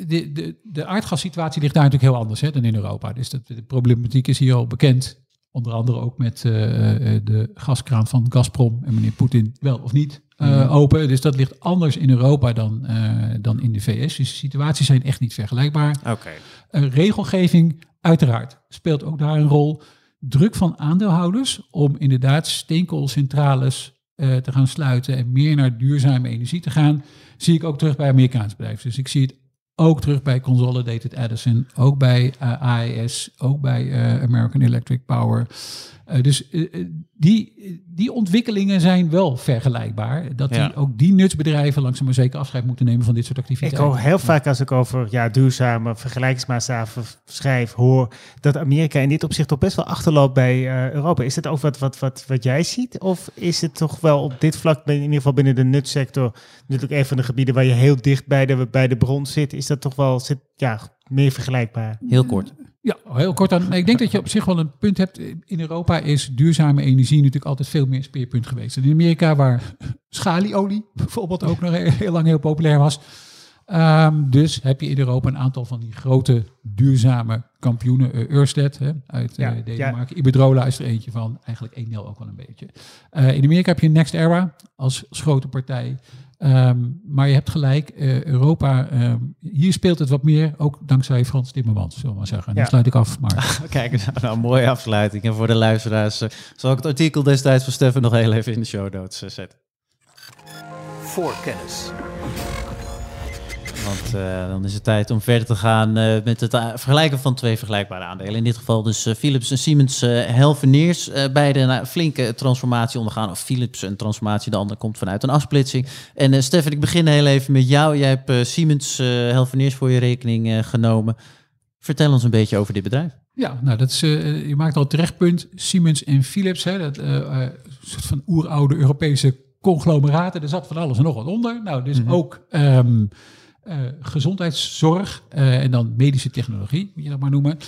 de, de, de aardgassituatie ligt daar natuurlijk heel anders hè, dan in Europa. Dus dat, de problematiek is hier al bekend. Onder andere ook met de gaskraan van Gazprom en meneer Poetin wel of niet eh, open. Dus dat ligt anders in Europa dan, eh, dan in de VS. Dus de situaties zijn echt niet vergelijkbaar. Uh, regelgeving, uiteraard, speelt ook daar een rol. Druk van aandeelhouders om inderdaad steenkoolcentrales eh, te gaan sluiten en meer naar duurzame energie te gaan, zie ik ook terug bij Amerikaanse bedrijven. Dus ik zie het ook terug bij Consolidated Edison, ook bij eh, AES, ook bij eh, American Electric Power. Eh, dus eh, eh, die, die ontwikkelingen zijn wel vergelijkbaar. Dat Ja. die, ook die nutsbedrijven langzaam maar zeker afscheid moeten nemen van dit soort Ik activiteiten. hoor heel vaak als ik over ja, duurzame vergelijkingsmaatstaven schrijf, hoor dat Amerika in dit opzicht toch best wel achterloopt bij eh, Europa. Is dat ook wat, wat, wat, wat jij ziet? Of is het toch wel op dit vlak, in ieder geval binnen de nutsector, natuurlijk een van de gebieden waar je heel dicht bij de, bij de bron zit, is dat toch wel zit, ja, meer vergelijkbaar? Heel kort. Ja, heel kort aan. Ik denk dat je op zich wel een punt hebt. In Europa is duurzame energie natuurlijk altijd veel meer speerpunt geweest. En in Amerika, waar schalieolie bijvoorbeeld ook nog heel, lang heel populair was. Ehm, dus heb je in Europa een aantal van die grote duurzame kampioenen. Uh, Ørsted hè, uit uh, Ja, Denemarken. Iberdrola is er eentje van. Eigenlijk Enel ook wel een beetje. Uh, in Amerika heb je Next Era als grote partij. Ehm, maar je hebt gelijk, eh, Europa, ehm, hier speelt het wat meer, ook dankzij Frans Timmermans, zullen we maar zeggen. Nu Ja. sluit ik af, maar Kijk, nou, nou, mooie afsluiting. En voor de luisteraars eh, zal ik het artikel destijds van Stefan nog heel even in de show notes eh, zetten. Voorkennis. Want eh, dan is het tijd om verder te gaan eh, met het eh, vergelijken van twee vergelijkbare aandelen. In dit geval dus Philips en Siemens eh beide een flinke transformatie ondergaan. Of Philips een transformatie, de andere komt vanuit een afsplitsing. En Stefan, ik begin heel even met jou. Jij hebt Siemens Healthineers voor je rekening genomen. Vertel ons een beetje over dit bedrijf. Ja, nou, dat is, uh, je maakt al terecht punt. Siemens en Philips, hè, dat uh, soort van oeroude Europese conglomeraten. Er zat van alles en nog wat onder. Nou, dus mm-hmm. ook um, gezondheidszorg en dan medische technologie, moet je dat maar noemen.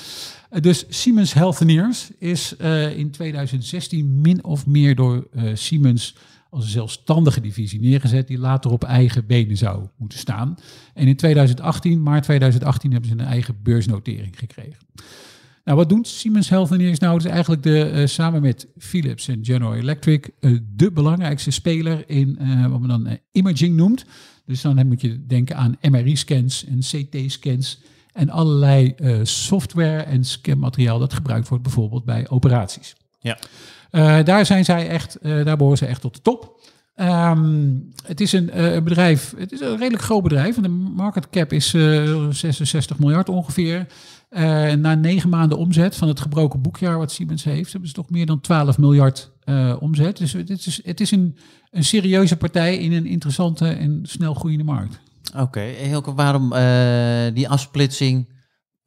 dus Siemens Healthineers is in 2016 min of meer door Siemens als een zelfstandige divisie neergezet, die later op eigen benen zou moeten staan. En in 2018, maart 2018, hebben ze een eigen beursnotering gekregen. Nou, wat doet Siemens Healthineers nou? Het is eigenlijk de, samen met Philips en General Electric de belangrijkste speler in wat men dan imaging noemt. Dus dan moet je denken aan MRI-scans en CT-scans en allerlei software en scanmateriaal dat gebruikt wordt bijvoorbeeld bij operaties. Ja. Uh, daar zijn zij echt, uh, daar behoren ze echt tot de top. Um, het is een bedrijf, het is een redelijk groot bedrijf. De market cap is 66 miljard ongeveer. na negen maanden omzet van het gebroken boekjaar wat Siemens heeft, hebben ze toch meer dan 12 miljard omzet. Dus het is, het is een, een serieuze partij in een interessante en snel groeiende markt. Oké, okay. Waarom die afsplitsing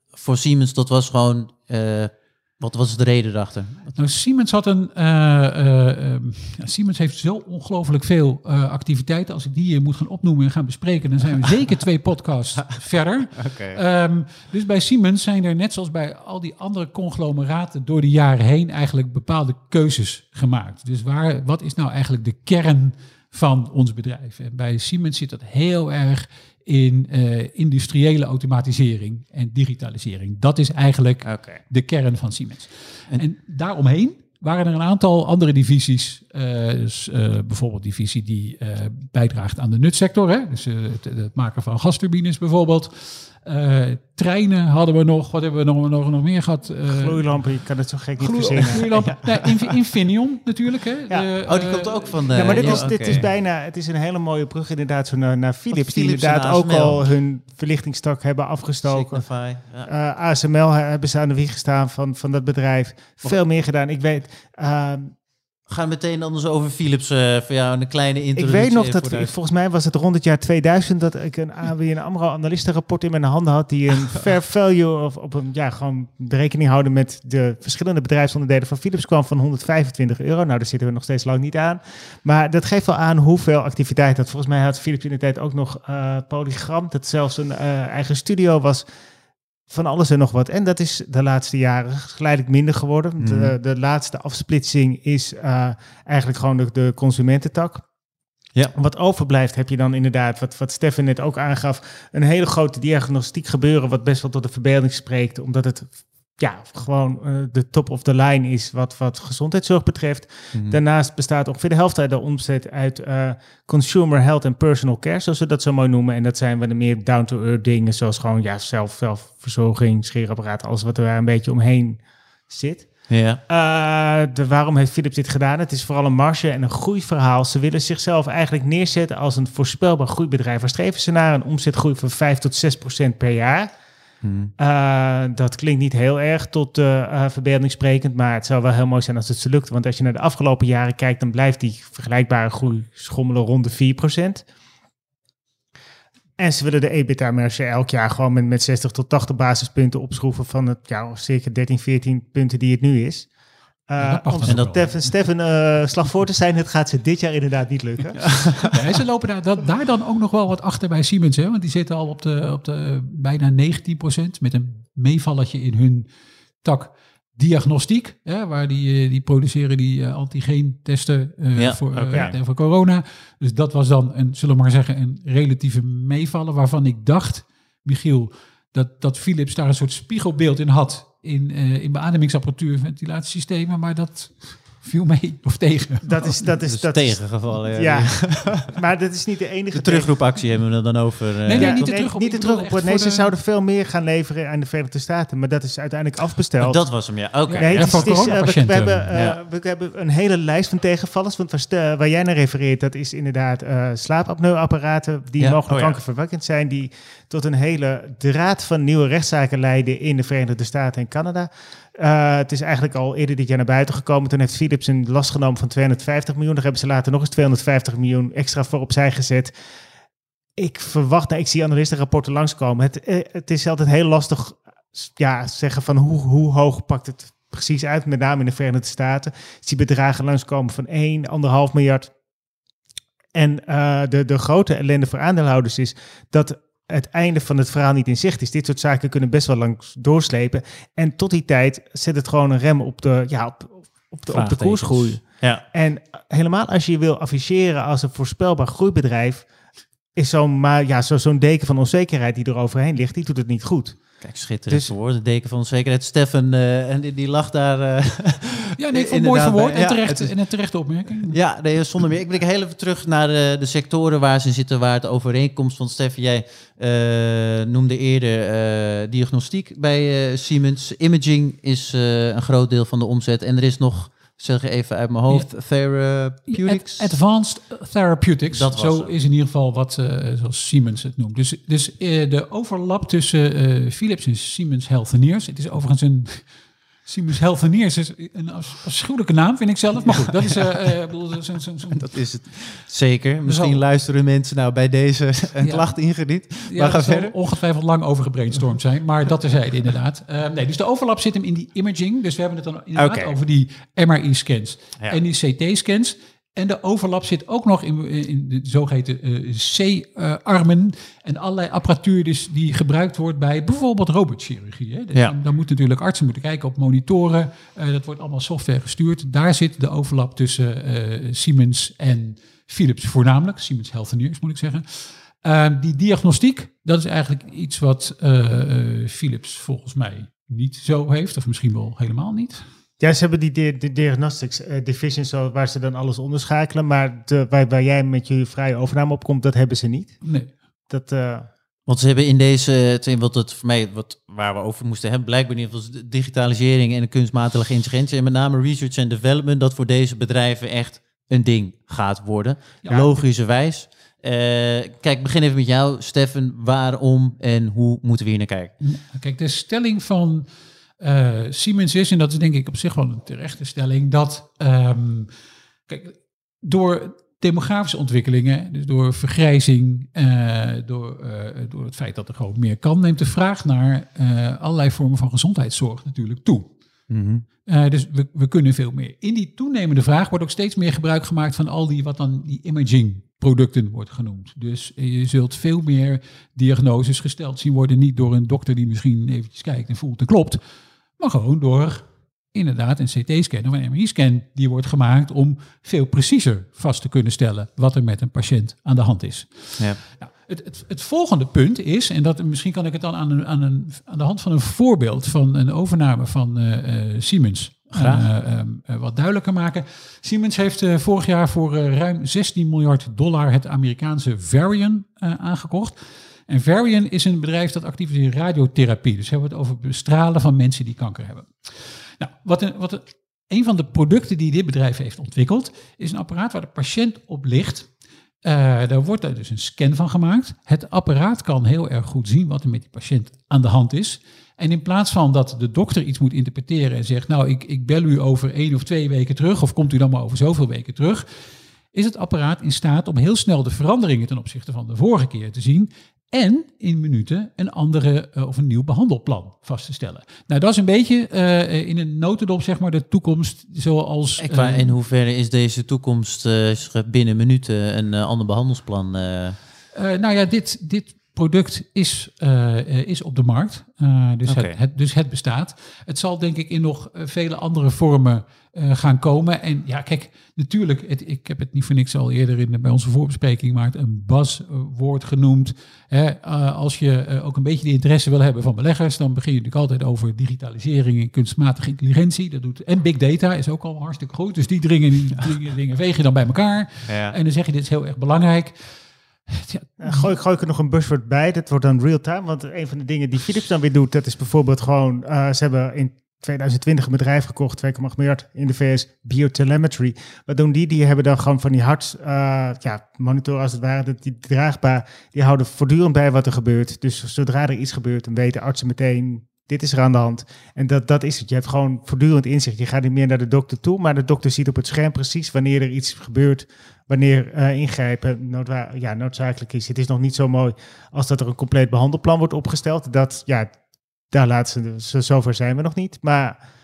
voor Siemens, dat was gewoon wat was de reden erachter? Nou, Siemens had een. Uh, uh, uh, Siemens heeft zo ongelooflijk veel activiteiten. Als ik die hier moet gaan opnoemen en gaan bespreken, dan zijn we zeker twee podcasts verder. Okay. Um, dus bij Siemens zijn er, net zoals bij al die andere conglomeraten, door de jaren heen eigenlijk bepaalde keuzes gemaakt. Dus waar, wat is nou eigenlijk de kern van ons bedrijf? En bij Siemens zit dat heel erg in uh, industriële automatisering en digitalisering. Dat is eigenlijk okay. de kern van Siemens. En, en, daaromheen waren er een aantal andere divisies. Uh, dus uh, bijvoorbeeld divisie die bijdraagt aan de nutsector. Hè? Dus het, het, maken van gasturbines bijvoorbeeld. Treinen hadden we nog. Wat hebben we nog, nog, nog meer gehad? Gloeilampen, je kan het zo gek niet verzinnen. Gloeilampen. Ja. Nee, Infineon natuurlijk. Hè? Ja. De, oh, die komt ook van de... Ja, maar dit, ja, is, dit is bijna... Het is een hele mooie brug inderdaad zo naar, naar Philips. Die Philips inderdaad ook al hun verlichtingstak hebben afgestoken. Signify. Ja. Uh, ASML hebben ze aan de wieg gestaan van, van dat bedrijf. Veel meer gedaan. Ik weet... Gaan meteen anders over Philips uh, voor jou een kleine ik introductie. weet nog dat, volgens mij was het rond het jaar 2000 dat ik een ABN AMRO analistenrapport in mijn handen had die een fair value of op een, ja, gewoon de rekening houden met de verschillende bedrijfsonderdelen van Philips kwam van 125 euro. Nou, daar zitten we nog steeds lang niet aan. Maar dat geeft wel aan hoeveel activiteit dat. Volgens mij had Philips in de tijd ook nog uh, Polygram, dat zelfs een uh, eigen studio was van alles en nog wat. En dat is de laatste jaren geleidelijk minder geworden. Mm. De, de, laatste afsplitsing is uh, eigenlijk gewoon de, de consumententak. Ja. Wat overblijft heb je dan inderdaad, wat, wat Stefan net ook aangaf, een hele grote diagnostiek gebeuren wat best wel tot de verbeelding spreekt, omdat het ja, gewoon uh, de top of the line is wat, wat gezondheidszorg betreft. Mm. Daarnaast bestaat ongeveer de helft uit de omzet uit uh, consumer health en personal care, zoals we dat zo mooi noemen. En dat zijn wat meer down-to-earth dingen, zoals gewoon ja, zelf, zelfverzorging, scheerapparaat, alles wat er daar een beetje omheen zit. Ja. Uh, de, waarom heeft Philips dit gedaan? Het is vooral een marge en een groeiverhaal. Ze willen zichzelf eigenlijk neerzetten als een voorspelbaar groeibedrijf. Waar streven ze naar een omzetgroei van 5 tot 6 procent per jaar. Hmm. Uh, dat klinkt niet heel erg tot uh, uh, verbeelding sprekend, maar het zou wel heel mooi zijn als het ze lukt. Want als je naar de afgelopen jaren kijkt, dan blijft die vergelijkbare groei schommelen rond de 4%. En ze willen de EBITDA-marge elk jaar gewoon met, met 60 tot 80 basispunten opschroeven van het ja, circa 13, 14 punten die het nu is. Uh, wel. Stefan, Stefan uh, slag voor te zijn, het gaat ze dit jaar inderdaad niet lukken. Ja, ze lopen daar, dat, daar dan ook nog wel wat achter bij Siemens. Hè? Want die zitten al op de, op de bijna 19% met een meevalletje in hun tak diagnostiek. Hè? Waar die, eh, die produceren die uh, antigeentesten uh, Ja, voor, uh, voor corona. Dus dat was dan, een, zullen we maar zeggen, een relatieve meevallen. Waarvan ik dacht, Michiel, dat, dat Philips daar een soort spiegelbeeld in had. In, uh, in beademingsapparatuur, ventilatiesystemen. Maar dat Viel mee of tegen? Dat is, dat is, Dus dat is, tegengevallen. ja. maar dat is niet de enige De terugroepactie hebben we het dan over. eh, Nee, nee, niet de nee, terug- niet de terug. Nee, voor ze de- zouden veel meer gaan leveren aan de Verenigde Staten, maar dat is uiteindelijk afbesteld. Dat was hem, ja. Oké. Nee, ja, het is- voor het is, eh, we, hebben, eh, Ja. we hebben een hele lijst van tegenvallers. Want waar, waar jij naar refereert, dat is inderdaad eh slaapapneuapparaten die Ja, mogelijk oh ja. kankerverwekkend zijn. Die tot een hele draad van nieuwe rechtszaken leiden in de Verenigde Staten en Canada. Eh, het is eigenlijk al eerder dit jaar naar buiten gekomen. Toen heeft Philips een last genomen van 250 miljoen. Daar hebben ze later nog eens 250 miljoen extra voor opzij gezet. Ik verwacht, nou, ik zie analistenrapporten langskomen. Het, eh, het is altijd heel lastig ja, zeggen van hoe, hoe hoog pakt het precies uit, met name in de Verenigde Staten. Ik zie bedragen langskomen van 1, 1,5 miljard. En eh, de, de grote ellende voor aandeelhouders is dat het einde van het verhaal niet in zicht is. Dit soort zaken kunnen best wel lang doorslepen. En tot die tijd zet het gewoon een rem op de, ja, op, op, de, op de koersgroei. Ja. En helemaal als je je wil afficheren als een voorspelbaar groeibedrijf, is zo'n maar ja, zo, zo'n deken van onzekerheid die er overheen ligt, die doet het niet goed. Kijk, schitterend Dus- woord. De deken van onzekerheid. Stefan, eh, en die, die lag daar... eh, Ja, nee, ik vond mooi verwoord en, terecht, en een terechte opmerking. Ja, nee, zonder meer. Ik blik heel even terug naar de, de sectoren waar ze zitten, waar het overeenkomst. Want Stefan, jij eh, noemde eerder eh, diagnostiek bij eh, Siemens. Imaging is eh, een groot deel van de omzet. En er is nog, zeg even uit mijn hoofd, Therapeutics. Ad- Advanced Therapeutics. Dat Zo is in ieder geval wat, eh, zoals Siemens het noemt. Dus, dus eh, de overlap tussen eh, Philips en Siemens Healthineers. Het is overigens een... Siemens Healthineers is een afs- afschuwelijke naam, vind ik zelf. Maar goed, dat is... eh, eh, zo'n- zo'n- Dat is het zeker. Misschien Zo. luisteren mensen nou bij deze een Ja. klacht ingediend. Ja, maar ga verder. ongetwijfeld lang over gebrainstormd zijn. Maar dat terzijde inderdaad. Eh, nee, dus de overlap zit hem in die imaging. Dus we hebben het dan inderdaad over die MRI-scans Ja. en die CT-scans. En de overlap zit ook nog in, in de zogeheten eh, C-armen en allerlei apparatuur dus die gebruikt wordt bij bijvoorbeeld robotchirurgie. Hè. Dus Ja. dan, dan moeten natuurlijk artsen moeten kijken op monitoren. Eh, dat wordt allemaal software gestuurd. Daar zit de overlap tussen eh, Siemens en Philips voornamelijk. Siemens Healthineers moet ik zeggen. Uh, die diagnostiek, dat is eigenlijk iets wat Philips volgens mij niet zo heeft. Of misschien wel helemaal niet. Ja, ze hebben die de, de diagnostics uh, division zo, waar ze dan alles onderschakelen. Maar de, waar, waar, jij met je vrije overname op komt, dat hebben ze niet. Nee. Dat, uh... Want ze hebben in deze, wat het voor mij, wat, waar we over moesten hebben, blijkbaar niet, was de digitalisering en de kunstmatige intelligentie. En met name research en development, dat voor deze bedrijven echt een ding gaat worden. Ja. Logischerwijs. Uh, kijk, begin even met jou, Stefan. Waarom en hoe moeten we hier naar kijken? Kijk, de stelling van uh, Siemens is, en dat is denk ik op zich wel een terechte stelling, dat um, kijk, door demografische ontwikkelingen, dus door vergrijzing, uh, door, uh, door het feit dat er gewoon meer kan, neemt de vraag naar allerlei vormen van gezondheidszorg natuurlijk toe. Mm -hmm. Uh, dus we, we, kunnen veel meer. In die toenemende vraag wordt ook steeds meer gebruik gemaakt van al die wat dan die imaging producten wordt genoemd. Dus je zult veel meer diagnoses gesteld zien worden, niet door een dokter die misschien eventjes kijkt en voelt en klopt, maar gewoon door inderdaad een CT-scan of een MRI-scan die wordt gemaakt om veel preciezer vast te kunnen stellen wat er met een patiënt aan de hand is. Ja. Nou, het, het, het, volgende punt is, en dat, misschien kan ik het dan aan, een, aan, een, aan de hand van een voorbeeld van een overname van uh, uh, Siemens. Uh, uh, wat duidelijker maken. Siemens heeft uh, vorig jaar voor ruim 16 miljard dollar het Amerikaanse Varian aangekocht. En Varian is een bedrijf dat actief is in radiotherapie. Dus we hebben het over bestralen van mensen die kanker hebben. Nou, wat, een, wat een, een van de producten die dit bedrijf heeft ontwikkeld, is een apparaat waar de patiënt op ligt. Uh, daar wordt er dus een scan van gemaakt. Het apparaat kan heel erg goed zien wat er met die patiënt aan de hand is. En in plaats van dat de dokter iets moet interpreteren en zegt, nou, ik, ik bel u over één of twee weken terug, of komt u dan maar over zoveel weken terug, is het apparaat in staat om heel snel de veranderingen ten opzichte van de vorige keer te zien en in minuten een andere uh, of een nieuw behandelplan vast te stellen. Nou, dat is een beetje uh, in een notendop, zeg maar, de toekomst zoals... Uh, qua, in hoeverre is deze toekomst binnen minuten een ander behandelsplan? nou ja, dit, dit product is, eh, eh, is op de markt. Eh, dus, het, het, dus het bestaat. Het zal denk ik in nog eh, vele andere vormen eh, gaan komen. En ja, kijk, natuurlijk, het, ik heb het niet voor niks al eerder in, bij onze voorbespreking gemaakt, een buzzwoord genoemd. Hè, eh, als je eh, ook een beetje de interesse wil hebben van beleggers, dan begin je natuurlijk altijd over digitalisering en kunstmatige intelligentie. Dat doet, en big data is ook al hartstikke goed. Dus die dringen, die dingen, dingen veeg je dan bij elkaar. Ja. En dan zeg je, dit is heel erg belangrijk. Ja, gooi, gooi ik er nog een buzzword bij. Dat wordt dan real-time. Want een van de dingen die Philips dan weer doet, dat is bijvoorbeeld gewoon... eh, ze hebben in 2020 een bedrijf gekocht, 2,8 miljard in de VS, biotelemetry. Wat doen die? Die hebben dan gewoon van die hart, eh, ja, monitor als het ware, die draagbaar. Die houden voortdurend bij wat er gebeurt. Dus zodra er iets gebeurt, dan weten artsen meteen, dit is er aan de hand. En dat, dat is het. Je hebt gewoon voortdurend inzicht. Je gaat niet meer naar de dokter toe, maar de dokter ziet op het scherm precies wanneer er iets gebeurt, wanneer eh, ingrijpen noodwa- ja, noodzakelijk is. Het is nog niet zo mooi als dat er een compleet behandelplan wordt opgesteld. Dat, ja, daar laten ze, zo- zover zijn we nog niet. Maar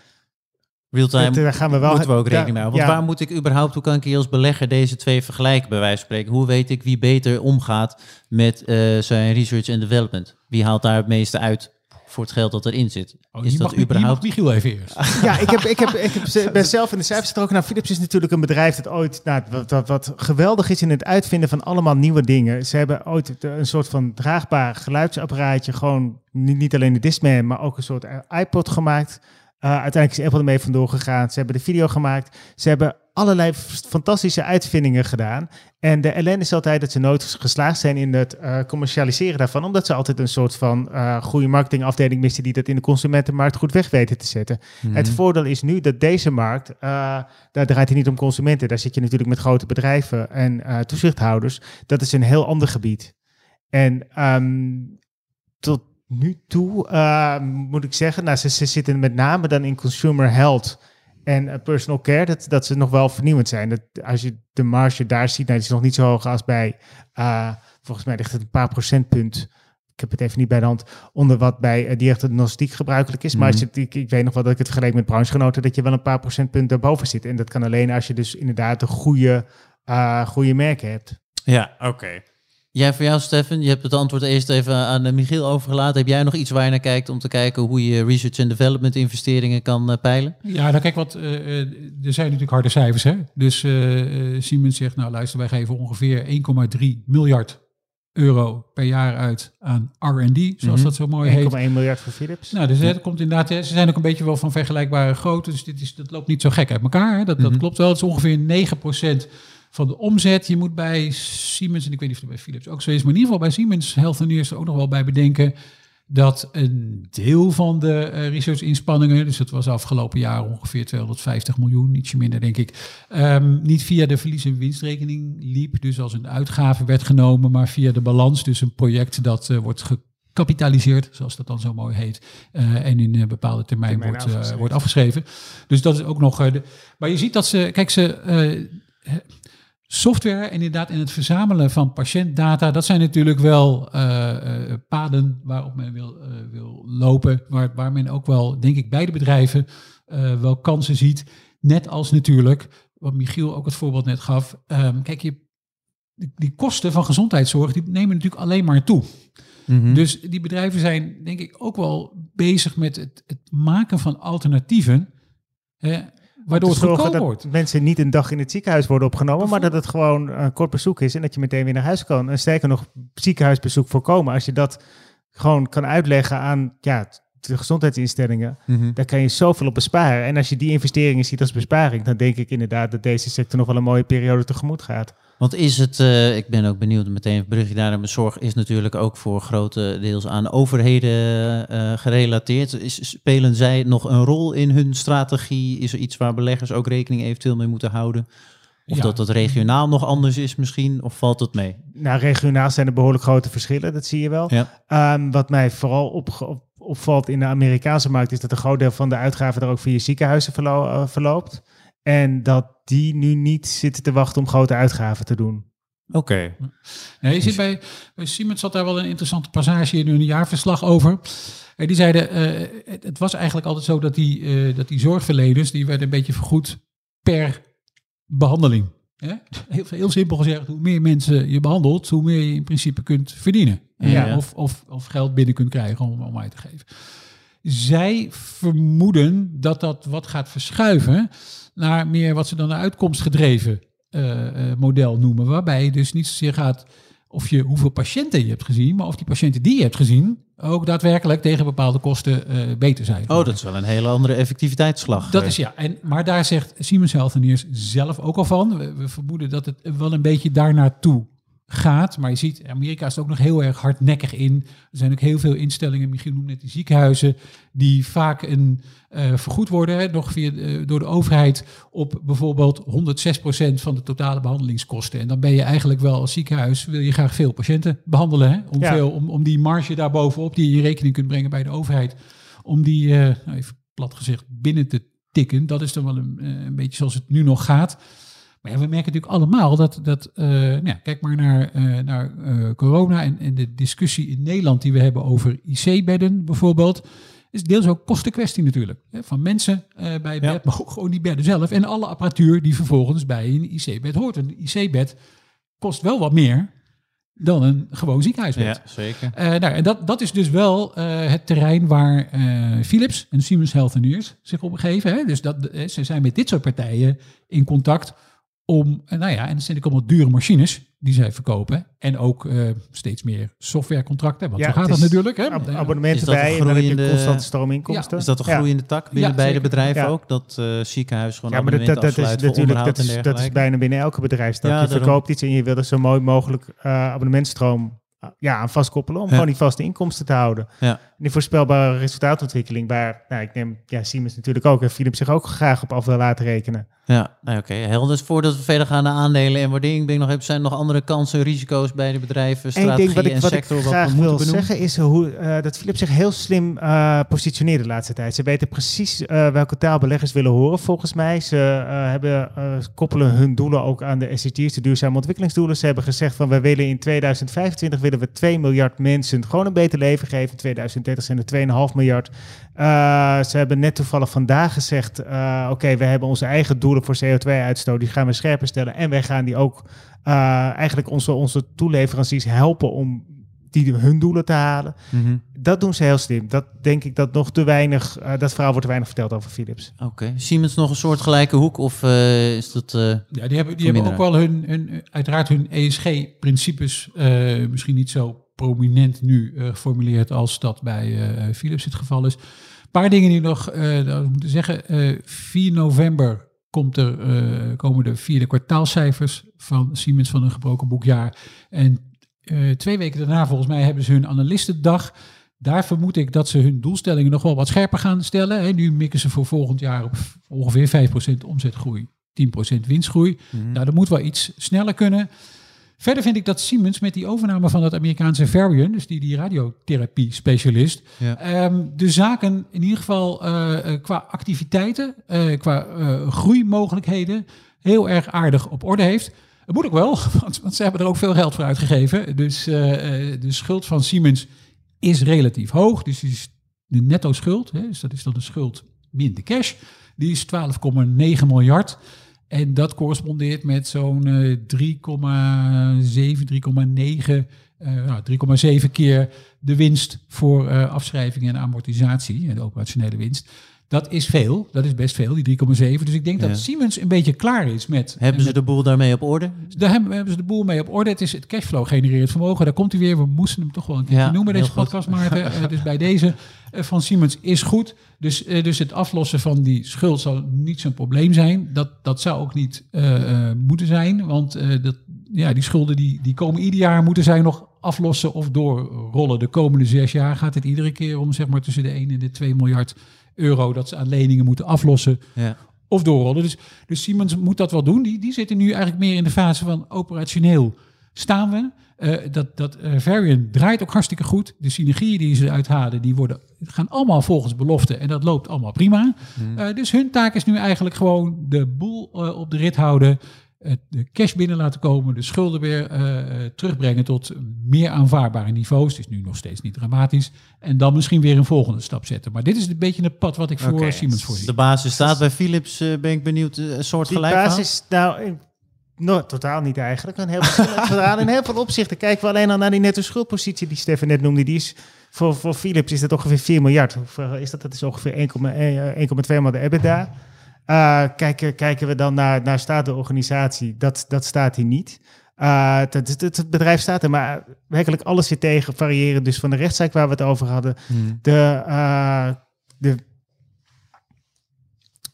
Real-time daar gaan we wel... moeten we ook rekening mee houden. Want ja. waar moet ik überhaupt, hoe kan ik hier als belegger deze twee vergelijken, bij wijze van spreken? Hoe weet ik wie beter omgaat met eh, zijn research en development? Wie haalt daar het meeste uit voor het geld dat erin zit? Oh, is dat mag, überhaupt... Michiel even eerst. Ja, ik, heb, ik, heb, ik heb, ben zelf in de cijfers getrokken. Nou, Philips is natuurlijk een bedrijf dat ooit, nou, wat, wat, wat geweldig is in het uitvinden van allemaal nieuwe dingen. Ze hebben ooit een soort van draagbaar geluidsapparaatje, gewoon niet, niet alleen de Discman, maar ook een soort iPod gemaakt. Eh, uiteindelijk is Apple ermee vandoor gegaan. Ze hebben de video gemaakt. Ze hebben allerlei fantastische uitvindingen gedaan. En de ellende is altijd dat ze nooit geslaagd zijn in het eh, commercialiseren daarvan. Omdat ze altijd een soort van eh, goede marketingafdeling missen die dat in de consumentenmarkt goed weg weten te zetten. Mhm. Het voordeel is nu dat deze markt, daar draait het niet om consumenten. Daar zit je natuurlijk met grote bedrijven en toezichthouders. Dat is een heel ander gebied. En ehm, tot nu toe eh, moet ik zeggen, nou, ze, ze zitten met name dan in consumer health en eh, personal care, dat, dat ze nog wel vernieuwend zijn. Dat, als je de marge daar ziet, nou, die is nog niet zo hoog als bij, eh, volgens mij ligt het een paar procentpunt ik heb het even niet bij de hand, onder wat bij diagnostiek gebruikelijk is. Maar als je, het- ik, ik weet nog wel dat ik het vergelijk met branchegenoten, dat je wel een paar procentpunten daarboven zit. En dat kan alleen als je dus inderdaad een goede, eh, goede merken hebt. Ja, oké. Jij voor jou, Stefan, je hebt het antwoord eerst even aan eh, Michiel overgelaten. Heb jij nog iets waar je naar kijkt om te kijken hoe je research en development investeringen kan eh, peilen? Ja, nou kijk, wat, eh, eh, er zijn natuurlijk harde cijfers. Hè? Dus eh, eh, Siemens zegt, nou luister, wij geven ongeveer 1,3 miljard euro per jaar uit aan R&D, zoals Mhm. dat zo mooi heet. 1,1 miljard voor Philips. Nou, dus het komt inderdaad, ze zijn ook een beetje wel van vergelijkbare grootte, dus dit is, dat loopt niet zo gek uit elkaar. Hè? Dat, dat Mhm. klopt wel. Het is ongeveer 9% van de omzet. Je moet bij Siemens, en ik weet niet of het bij Philips ook zo is, maar in ieder geval bij Siemens Health Neers er ook nog wel bij bedenken dat een deel van de eh, research-inspanningen, dus dat was afgelopen jaar ongeveer 250 miljoen, ietsje minder denk ik, ehm, niet via de verlies- en winstrekening liep, dus als een uitgave werd genomen, maar via de balans, dus een project dat eh, wordt gecapitaliseerd, zoals dat dan zo mooi heet, eh, en in een bepaalde termijn, Termijn wordt, afgeschreven. wordt afgeschreven. Dus dat is ook nog. de, maar je ziet dat ze, kijk, ze. Software en inderdaad in het verzamelen van patiëntdata, dat zijn natuurlijk wel eh, eh, paden waarop men wil, eh, wil lopen, waar, waar men ook wel, denk ik, beide bedrijven eh, wel kansen ziet. Net als natuurlijk, wat Michiel ook het voorbeeld net gaf, ehm, kijk, je, die, die kosten van gezondheidszorg, die nemen natuurlijk alleen maar toe. Mhm. Dus die bedrijven zijn denk ik ook wel bezig met het, het maken van alternatieven, hè, waardoor het zorgen goedkoop wordt. mensen niet een dag in het ziekenhuis worden opgenomen, maar dat het gewoon een kort bezoek is en dat je meteen weer naar huis kan. En sterker nog, ziekenhuisbezoek voorkomen. Als je dat gewoon kan uitleggen aan ja, de gezondheidsinstellingen, Mhm. daar kan je zoveel op besparen. En als je die investeringen ziet als besparing, dan denk ik inderdaad dat deze sector nog wel een mooie periode tegemoet gaat. Want is het, eh, ik ben ook benieuwd, meteen een brugje daar naar mijn zorg, is natuurlijk ook voor grote deels aan overheden eh, gerelateerd. Is, spelen zij nog een rol in hun strategie? Is er iets waar beleggers ook rekening eventueel mee moeten houden? Of Ja. dat dat regionaal nog anders is misschien? Of valt het mee? Nou, regionaal zijn er behoorlijk grote verschillen, dat zie je wel. Ja. Ehm, wat mij vooral op, opvalt in de Amerikaanse markt is dat een groot deel van de uitgaven er ook via ziekenhuizen verlo- eh, verloopt. En dat die nu niet zitten te wachten om grote uitgaven te doen. Oké. Nee, je ziet bij, bij Siemens zat daar wel een interessante passage in hun jaarverslag over. En die zeiden, eh, het, het was eigenlijk altijd zo dat die, eh, dat die zorgverleners, die werden een beetje vergoed per behandeling. Hè? Heel, heel simpel gezegd, hoe meer mensen je behandelt, hoe meer je in principe kunt verdienen. eh, Ja. of, of, of geld binnen kunt krijgen om, om uit te geven. Zij vermoeden dat dat wat gaat verschuiven naar meer wat ze dan een uitkomstgedreven eh, eh, model noemen. Waarbij je dus niet zozeer gaat of je hoeveel patiënten je hebt gezien, maar of die patiënten die je hebt gezien ook daadwerkelijk tegen bepaalde kosten eh, beter zijn. Oh, dat is wel een hele andere effectiviteitsslag. Dat is ja, en, maar daar zegt Siemens Healthineers zelf ook al van. We, we vermoeden dat het wel een beetje daar naartoe gaat. Maar je ziet, Amerika is er ook nog heel erg hardnekkig in. Er zijn ook heel veel instellingen, Michiel noemde net die ziekenhuizen, die vaak een, eh, vergoed worden, hè, nog via, eh, door de overheid, op bijvoorbeeld 106% van de totale behandelingskosten. En dan ben je eigenlijk wel als ziekenhuis, wil je graag veel patiënten behandelen. Hè? Om, Ja. veel, om, om die marge daarbovenop die je in rekening kunt brengen bij de overheid, om die, eh, nou even plat gezegd, binnen te tikken. Dat is dan wel een, een beetje zoals het nu nog gaat. Maar ja, we merken natuurlijk allemaal dat, dat nou ja, kijk maar naar, eh, naar eh, corona en, en de discussie in Nederland die we hebben over IC-bedden bijvoorbeeld. Is deels ook kostenkwestie natuurlijk. Hè, van mensen bij Ja. bed, maar ook gewoon die bedden zelf. En alle apparatuur die vervolgens bij een IC-bed hoort. Een IC-bed kost wel wat meer dan een gewoon ziekenhuisbed. Ja, zeker. Nou, en dat, dat is dus wel het terrein waar Philips en Siemens Healthineers zich op begeven. Hè? Dus dat, ze zijn met dit soort partijen in contact om, eh, nou ja, en dat zijn ook allemaal dure machines die zij verkopen. En ook eh, steeds meer softwarecontracten, want Ja, zo gaat dat natuurlijk. Hè? Ab- abonnementen bij en dan heb je groeiende- constante stroominkomsten. Is dat een Ja. groeiende tak binnen Ja, beide zeker. bedrijven Ja. ook? Dat eh ziekenhuis gewoon Ja, maar dat, is natuurlijk dat en is, dat is bijna binnen elke bedrijfstak. Ja, je daarom. verkoopt iets en je wil er zo mooi mogelijk eh abonnementstroom uh, ja, aan vastkoppelen om Ja. gewoon die vaste inkomsten te houden. Ja. En die voorspelbare resultaatontwikkeling, waar nou, ik neem ja, Siemens natuurlijk ook en Philips zich ook graag op af wil laten rekenen. Ja, nou, oké. Helder. Dus voordat we verder gaan naar aandelen en waardering, ben ik nog even, zijn er nog andere kansen, risico's bij de bedrijven, strategie ding wat ik, en wat ik sector wat graag we wil benoemen? zeggen is hoe, eh, dat Philips zich heel slim eh positioneert de laatste tijd. Ze weten precies eh, welke taal beleggers willen horen volgens mij. Ze eh, hebben, eh, koppelen hun doelen ook aan de SDG's, de duurzame ontwikkelingsdoelen. Ze hebben gezegd van we willen in 2025 willen we 2 miljard mensen gewoon een beter leven geven. In 2030 zijn er 2,5 miljard. Eh, ze hebben net toevallig vandaag gezegd, eh, oké, we hebben onze eigen doelen voor CO2-uitstoot, die gaan we scherper stellen. En wij gaan die ook eh, eigenlijk onze, onze toeleveranciers helpen om die hun doelen te halen. Mhm. Dat doen ze heel slim. Dat denk ik dat nog te weinig, eh, dat verhaal wordt te weinig verteld over Philips. Oké. Siemens nog een soort gelijke hoek of eh, is dat... eh, Ja, die hebben, die hebben ook wel hun, hun, uiteraard hun ESG-principes eh, misschien niet zo prominent nu eh, geformuleerd als dat bij eh, Philips het geval is. Een paar dingen die nog eh moeten zeggen. eh 4 november komt er, komen de vierde kwartaalcijfers van Siemens van een gebroken boekjaar. En twee weken daarna volgens mij hebben ze hun analistendag. Daar vermoed ik dat ze hun doelstellingen nog wel wat scherper gaan stellen. Nu mikken ze voor volgend jaar op ongeveer 5% omzetgroei, 10% winstgroei. Nou, dat moet wel iets sneller kunnen. Verder vind ik dat Siemens met die overname van het Amerikaanse Varian, dus die, die radiotherapie-specialist, Ja. ehm, de zaken in ieder geval eh, eh, qua activiteiten, eh, qua groeimogelijkheden, heel erg aardig op orde heeft. Het moet ook wel, want, want ze hebben er ook veel geld voor uitgegeven. Dus de schuld van Siemens is relatief hoog. Dus is de netto schuld, hè, dus dat is dan de schuld min de cash, die is 12,9 miljard. En dat correspondeert met zo'n eh, 3,7, 3,9, eh, nou, 3,7 keer de winst voor eh, afschrijving en amortisatie, de operationele winst. Dat is veel, dat is best veel, die 3,7. Dus ik denk Ja. dat Siemens een beetje klaar is met... hebben ze de boel daarmee op orde? daar hebben, hebben ze de boel mee op orde. Het is het cashflow genereert vermogen. Daar komt hij weer. We moesten hem toch wel een keer Ja, noemen, deze podcast, Maarten. Eh, dus bij deze eh, van Siemens is goed. Dus, eh, dus het aflossen van die schuld zal niet zo'n probleem zijn. Dat, dat zou ook niet moeten zijn. Want dat, ja, die schulden die, die komen ieder jaar moeten zij nog aflossen of doorrollen. De komende zes jaar gaat het iedere keer om zeg maar tussen de 1 en de 2 miljard euro dat ze aan leningen moeten aflossen Ja. of doorrollen. Dus, dus Siemens moet dat wel doen. Die, die zitten nu eigenlijk meer in de fase van operationeel staan we. Eh, dat dat Varian draait ook hartstikke goed. De synergieën die ze uithalen, die worden, gaan allemaal volgens belofte. En dat loopt allemaal prima. Eh, dus hun taak is nu eigenlijk gewoon de boel op de rit houden. De cash binnen laten komen. De schulden weer eh, eh, terugbrengen tot meer aanvaardbare niveaus. Het is nu nog steeds niet dramatisch. En dan misschien weer een volgende stap zetten. Maar dit is een beetje het pad wat ik voor Oké. Siemens voorzie. De basis staat bij Philips, eh, ben ik benieuwd, een soort Die gelijk basis, nou, eh, No, totaal niet eigenlijk. Een heel verhaal. In heel veel opzichten kijken we alleen al naar die netto schuldpositie die Stefan net noemde. Die is voor, voor Philips is dat ongeveer 4 miljard. Hoeveel is dat? Dat is ongeveer 1,2 maal de EBITDA. Uh, kijken, kijken we dan naar, naar staat de organisatie, dat, dat staat hier niet. Uh, het, het, bedrijf staat er, maar werkelijk alles zit tegen. Variëren dus van de rechtszaak waar we het over hadden. Hmm. De, uh, de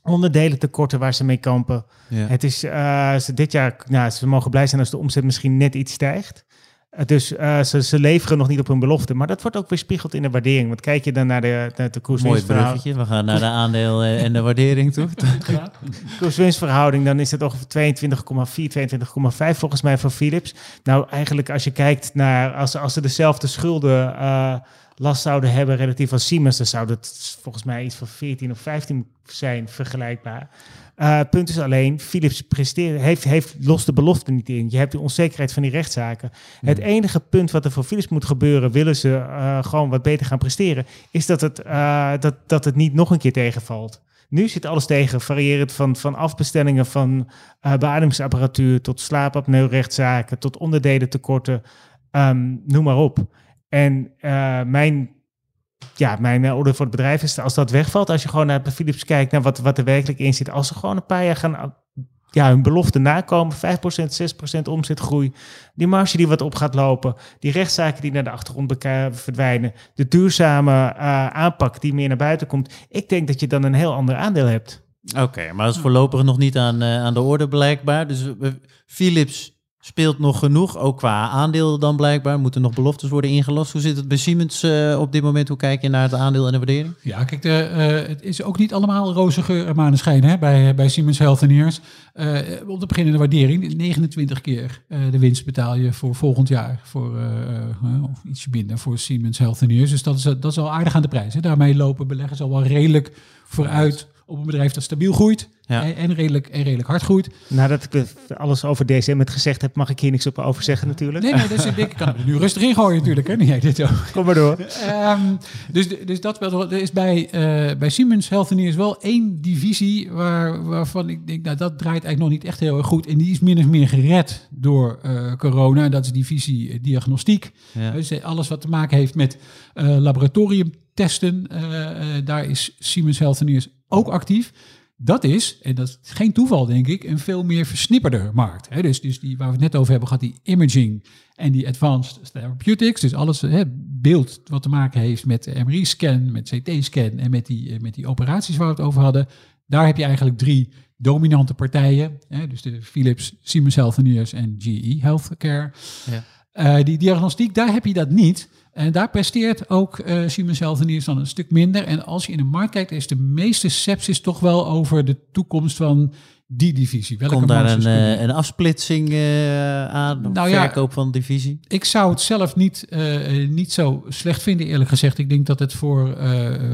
onderdelen tekorten waar ze mee kampen. Ja. Het is ze dit jaar, nou, ze mogen blij zijn als de omzet misschien net iets stijgt. Uh, dus uh, ze, ze leveren nog niet op hun belofte. Maar dat wordt ook weerspiegeld in de waardering. Want kijk je dan naar de, naar de koerswinstverhouding. We gaan naar de aandeel en de waardering toe. koerswinstverhouding, dan is het ongeveer 22,4, 22,5 volgens mij voor Philips. Nou, eigenlijk als je kijkt naar, als, als ze dezelfde schulden last zouden hebben relatief als Siemens, dan zou het volgens mij iets van 14 of 15 zijn vergelijkbaar. Uh, punt is alleen, Philips presteert, heeft, heeft lost de belofte niet in. Je hebt de onzekerheid van die rechtszaken. Het hmm. enige punt wat er voor Philips moet gebeuren, willen ze uh, gewoon wat beter gaan presteren, is dat het, uh, dat, dat het niet nog een keer tegenvalt. Nu zit alles tegen, variërend van, van afbestellingen van beademingsapparatuur tot slaapapneu-rechtszaken, tot onderdelen tekorten, um, noem maar op. En mijn, ja, mijn orde voor het bedrijf is, als dat wegvalt, als je gewoon naar Philips kijkt, naar wat, wat er werkelijk in zit, als ze gewoon een paar jaar gaan ja, hun belofte nakomen, 5%, 6% omzetgroei, die marge die wat op gaat lopen, die rechtszaken die naar de achtergrond verdwijnen, de duurzame uh, aanpak die meer naar buiten komt, ik denk dat je dan een heel ander aandeel hebt. Oké, maar dat is voorlopig nog niet aan, aan de orde blijkbaar. Dus Philips speelt nog genoeg, ook qua aandeel dan blijkbaar. Moeten nog beloftes worden ingelost. Hoe zit het bij Siemens uh, op dit moment? Hoe kijk je naar het aandeel en de waardering? Ja, kijk, de, uh, het is ook niet allemaal roze geur en maneschijn hè, bij, bij Siemens Healthineers. Uh, om te beginnen de waardering. 29 keer de winst betaal je voor volgend jaar. Voor, of ietsje minder voor Siemens Healthineers. Dus dat is, dat is al aardig aan de prijs. Hè. Daarmee lopen beleggers al wel redelijk vooruit op een bedrijf dat stabiel groeit en, en, redelijk, en redelijk hard groeit. Nadat ik alles over DSM het gezegd heb, mag ik hier niks op over zeggen natuurlijk. Nee, nee, dus ik kan er nu rustig in gooien natuurlijk. Hè? Nee, dit ook. Kom maar door. Um, dus, dus dat wel, er is bij, uh, bij Siemens Healthineers wel één divisie waar, waarvan ik denk, nou dat draait eigenlijk nog niet echt heel erg goed. En die is min of meer gered door uh, corona. Dat is divisie uh, diagnostiek. Ja. Dus alles wat te maken heeft met laboratoriumtesten, daar is Siemens Healthineers ook actief. Dat is, en dat is geen toeval denk ik, een veel meer versnipperde markt. Dus, dus die waar we het net over hebben gehad, die imaging en die advanced therapeutics. Dus alles beeld wat te maken heeft met MRI-scan, met CT-scan en met die, eh, met die operaties waar we het over hadden. Daar heb je eigenlijk drie dominante partijen. He, dus de Philips, Siemens Healthineers en GE Healthcare. Ja. Uh, die diagnostiek, daar heb je dat niet. En daar presteert ook uh, Siemens Healthineers dan een stuk minder. En als je in de markt kijkt, is de meeste sepsis toch wel over de toekomst van die divisie. Welke Komt daar een, uh, een afsplitsing uh, aan, nou verkoop ja, van divisie? Ik zou het zelf niet, uh, niet zo slecht vinden, eerlijk gezegd. Ik denk dat het voor,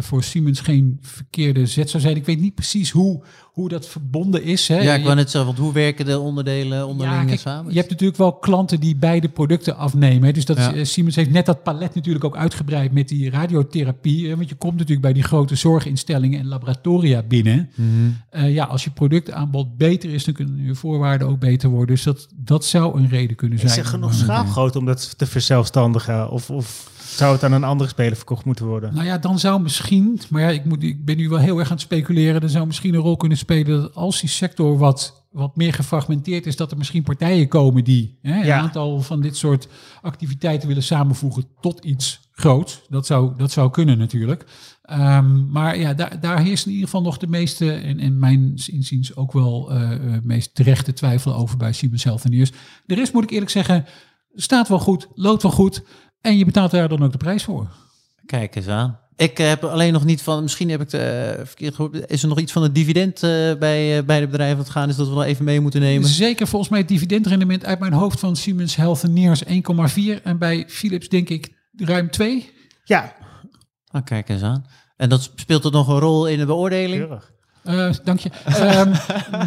voor Siemens geen verkeerde zet zou zijn. Ik weet niet precies hoe, hoe dat verbonden is. Hè. Ja, ik wou net zeggen, want hoe werken de onderdelen onderling ja, samen? Je hebt natuurlijk wel klanten die beide producten afnemen. Dus dat, ja. Siemens heeft net dat palet natuurlijk ook uitgebreid met die radiotherapie. Want je komt natuurlijk bij die grote zorginstellingen en laboratoria binnen. Mm -hmm. ja, als je productaanbod beter is, dan kunnen je voorwaarden ook beter worden. Dus dat, dat zou een reden kunnen zijn. Is er genoeg schaalgroot om dat te verzelfstandigen? Of, of zou het aan een andere speler verkocht moeten worden? Nou ja, dan zou misschien, maar ja, ik, moet, ik ben nu wel heel erg aan het speculeren. Dan zou misschien een rol kunnen spelen dat als die sector wat wat meer gefragmenteerd is, dat er misschien partijen komen die hè, een aantal van dit soort activiteiten willen samenvoegen tot iets groots. Dat zou, dat zou kunnen natuurlijk. Um, maar ja, daar, daar heerst in ieder geval nog de meeste, en, en mijn inziens ook wel uh, meest terechte twijfel over bij Siemens Healthineers. De rest moet ik eerlijk zeggen, staat wel goed, loopt wel goed. En je betaalt daar dan ook de prijs voor. Kijk eens aan. Ik heb alleen nog niet van, misschien heb ik het uh, verkeerd gehoord. Is er nog iets van het dividend uh, bij, uh, bij de bedrijven wat gaan is dat we wel even mee moeten nemen? Zeker, volgens mij het dividendrendement uit mijn hoofd van Siemens Healthineers 1,4 en bij Philips denk ik ruim 2. Ja. Ah, kijk eens aan. En dat speelt er nog een rol in de beoordeling? Eh, dank je. Ehm,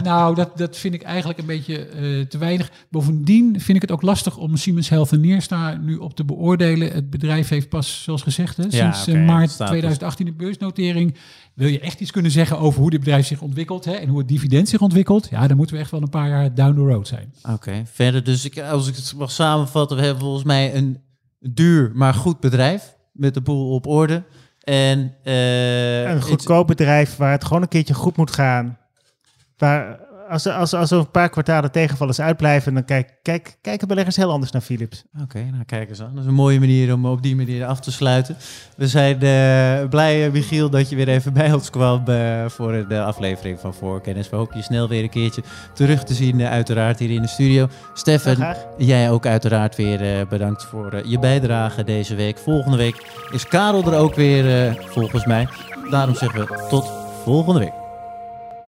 nou, dat, dat vind ik eigenlijk een beetje eh, te weinig. Bovendien vind ik het ook lastig om Siemens Health en Neerstar nu op te beoordelen. Het bedrijf heeft pas, zoals gezegd, hè, sinds eh, maart staat 2018 de beursnotering. Wil je echt iets kunnen zeggen over hoe dit bedrijf zich ontwikkelt hè, en hoe het dividend zich ontwikkelt? Ja, dan moeten we echt wel een paar jaar down the road zijn. Oké, verder dus ik, als ik het mag samenvatten, we hebben volgens mij een duur maar goed bedrijf met de boel op orde. En eh, Een goedkoop bedrijf waar het gewoon een keertje goed moet gaan. Waar, als, er- als, als er een paar kwartalen tegenvallers uitblijven, dan kijk, kijk, kijken beleggers heel anders naar Philips. Oké, nou kijk eens aan. Dat is een mooie manier om op die manier af te sluiten. We zijn eh, blij, eh, Michiel, dat je weer even bij ons kwam eh, voor de aflevering van Voorkennis. We hopen je snel weer een keertje terug te zien, uiteraard hier in de studio. Stefan, Ja, jij ook uiteraard weer bedankt voor je bijdrage deze week. Volgende week is Karel er ook weer, volgens mij. Daarom zeggen we tot volgende week.